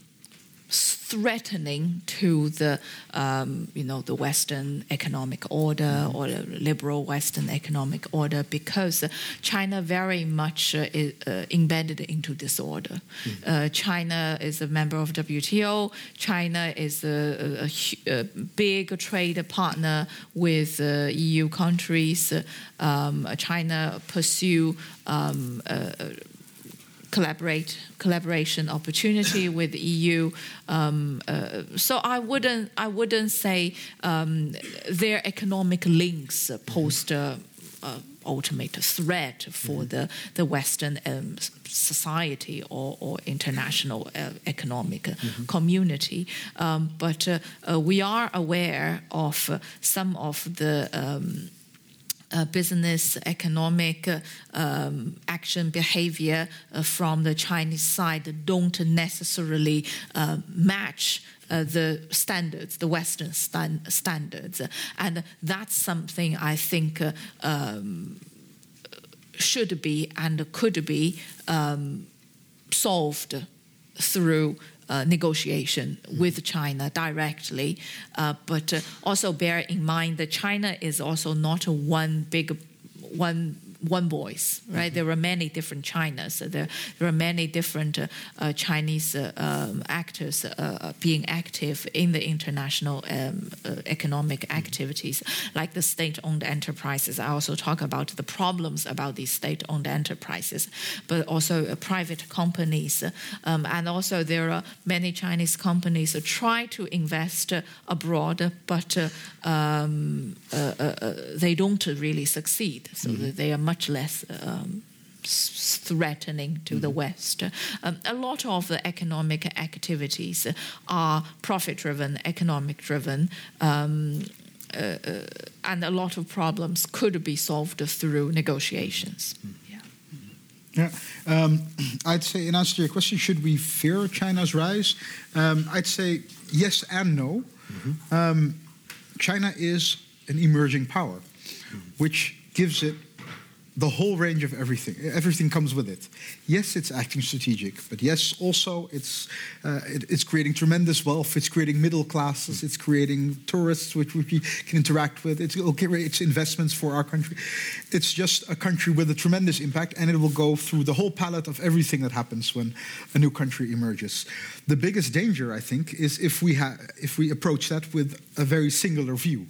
threatening to the um, you know the Western economic order or the liberal Western economic order because uh, China very much uh, is uh, embedded into this order. Uh, China is a member of WTO. China is a, a- a big trade partner with uh, EU countries. Um, China pursue um, collaborate collaboration opportunity (laughs) with the EU. Um, uh, so I wouldn't I wouldn't say um, their economic links pose a, a ultimate threat for the the Western um, society or, or international uh, economic uh, community. Um, but uh, uh, we are aware of uh, some of the um, uh, business, economic uh, um, action behavior uh, from the Chinese side don't necessarily uh, match. Uh, the standards, the Western stan- standards, and that's something I think uh, um, should be and could be um, solved through negotiation with China directly. Uh, but uh, also bear in mind that China is also not one big one one voice, right? There are many different Chinas. So there, there are many different uh, uh, Chinese uh, um, actors uh, being active in the international um, uh, economic activities, like the state-owned enterprises. I also talk about the problems about these state-owned enterprises, but also uh, private companies, um, and also there are many Chinese companies that try to invest uh, abroad, but uh, um, uh, uh, uh, they don't really succeed. So that they are much less. Um, threatening to the West. Um, a lot of the economic activities are profit driven, economic driven. Um, uh, uh, and a lot of problems could be solved through negotiations. Yeah. Yeah, um, (clears throat) I'd say in answer to your question, should we fear China's rise? Um, I'd say yes and no. Um, China is an emerging power, which gives it the whole range of everything. Everything comes with it. Yes, it's acting strategic, but yes, also it's uh, it, it's creating tremendous wealth. It's creating middle classes. It's creating tourists, which we can interact with. It's okay, it's investments for our country. It's just a country with a tremendous impact, and it will go through the whole palette of everything that happens when a new country emerges. The biggest danger, I think, is if we ha- if we approach that with a very singular view.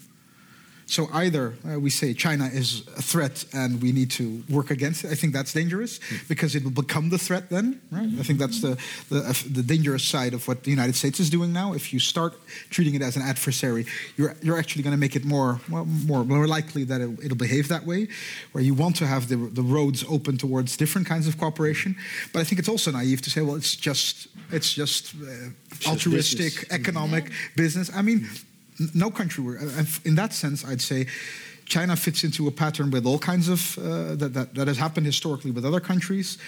So either uh, we say China is a threat and we need to work against it. I think that's dangerous because it will become the threat then. Right? I think that's the the, uh, the dangerous side of what the United States is doing now. If you start treating it as an adversary, you're you're actually going to make it more well, more more likely that it, it'll behave that way. Where you want to have the the roads open towards different kinds of cooperation, but I think it's also naive to say, well, it's just it's just uh, altruistic business. economic business. I mean n- no country were uh, in that sense i'd say china fits into a pattern with all kinds of uh, that, that, that has happened historically with other countries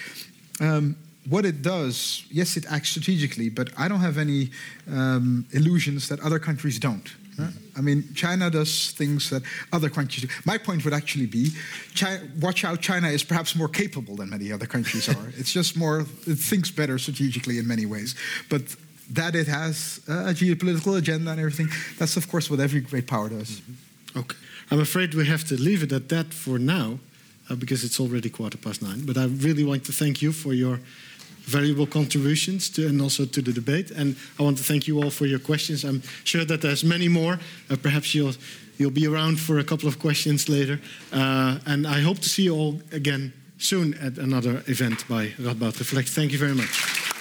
um, what it does yes it acts strategically but i don't have any um, illusions that other countries don't huh? I mean, China does things that other countries do. My point would actually be, China, watch out, China is perhaps more capable than many other countries are. (laughs) it's just more, it thinks better strategically in many ways. But that it has a geopolitical agenda and everything. That's, of course, what every great power does. Okay. I'm afraid we have to leave it at that for now uh, because it's already quarter past nine. But I really want to thank you for your valuable contributions to, and also to the debate. And I want to thank you all for your questions. I'm sure that there's many more. Uh, perhaps you'll, you'll be around for a couple of questions later. Uh, and I hope to see you all again soon at another event by Radboud Reflect. Thank you very much.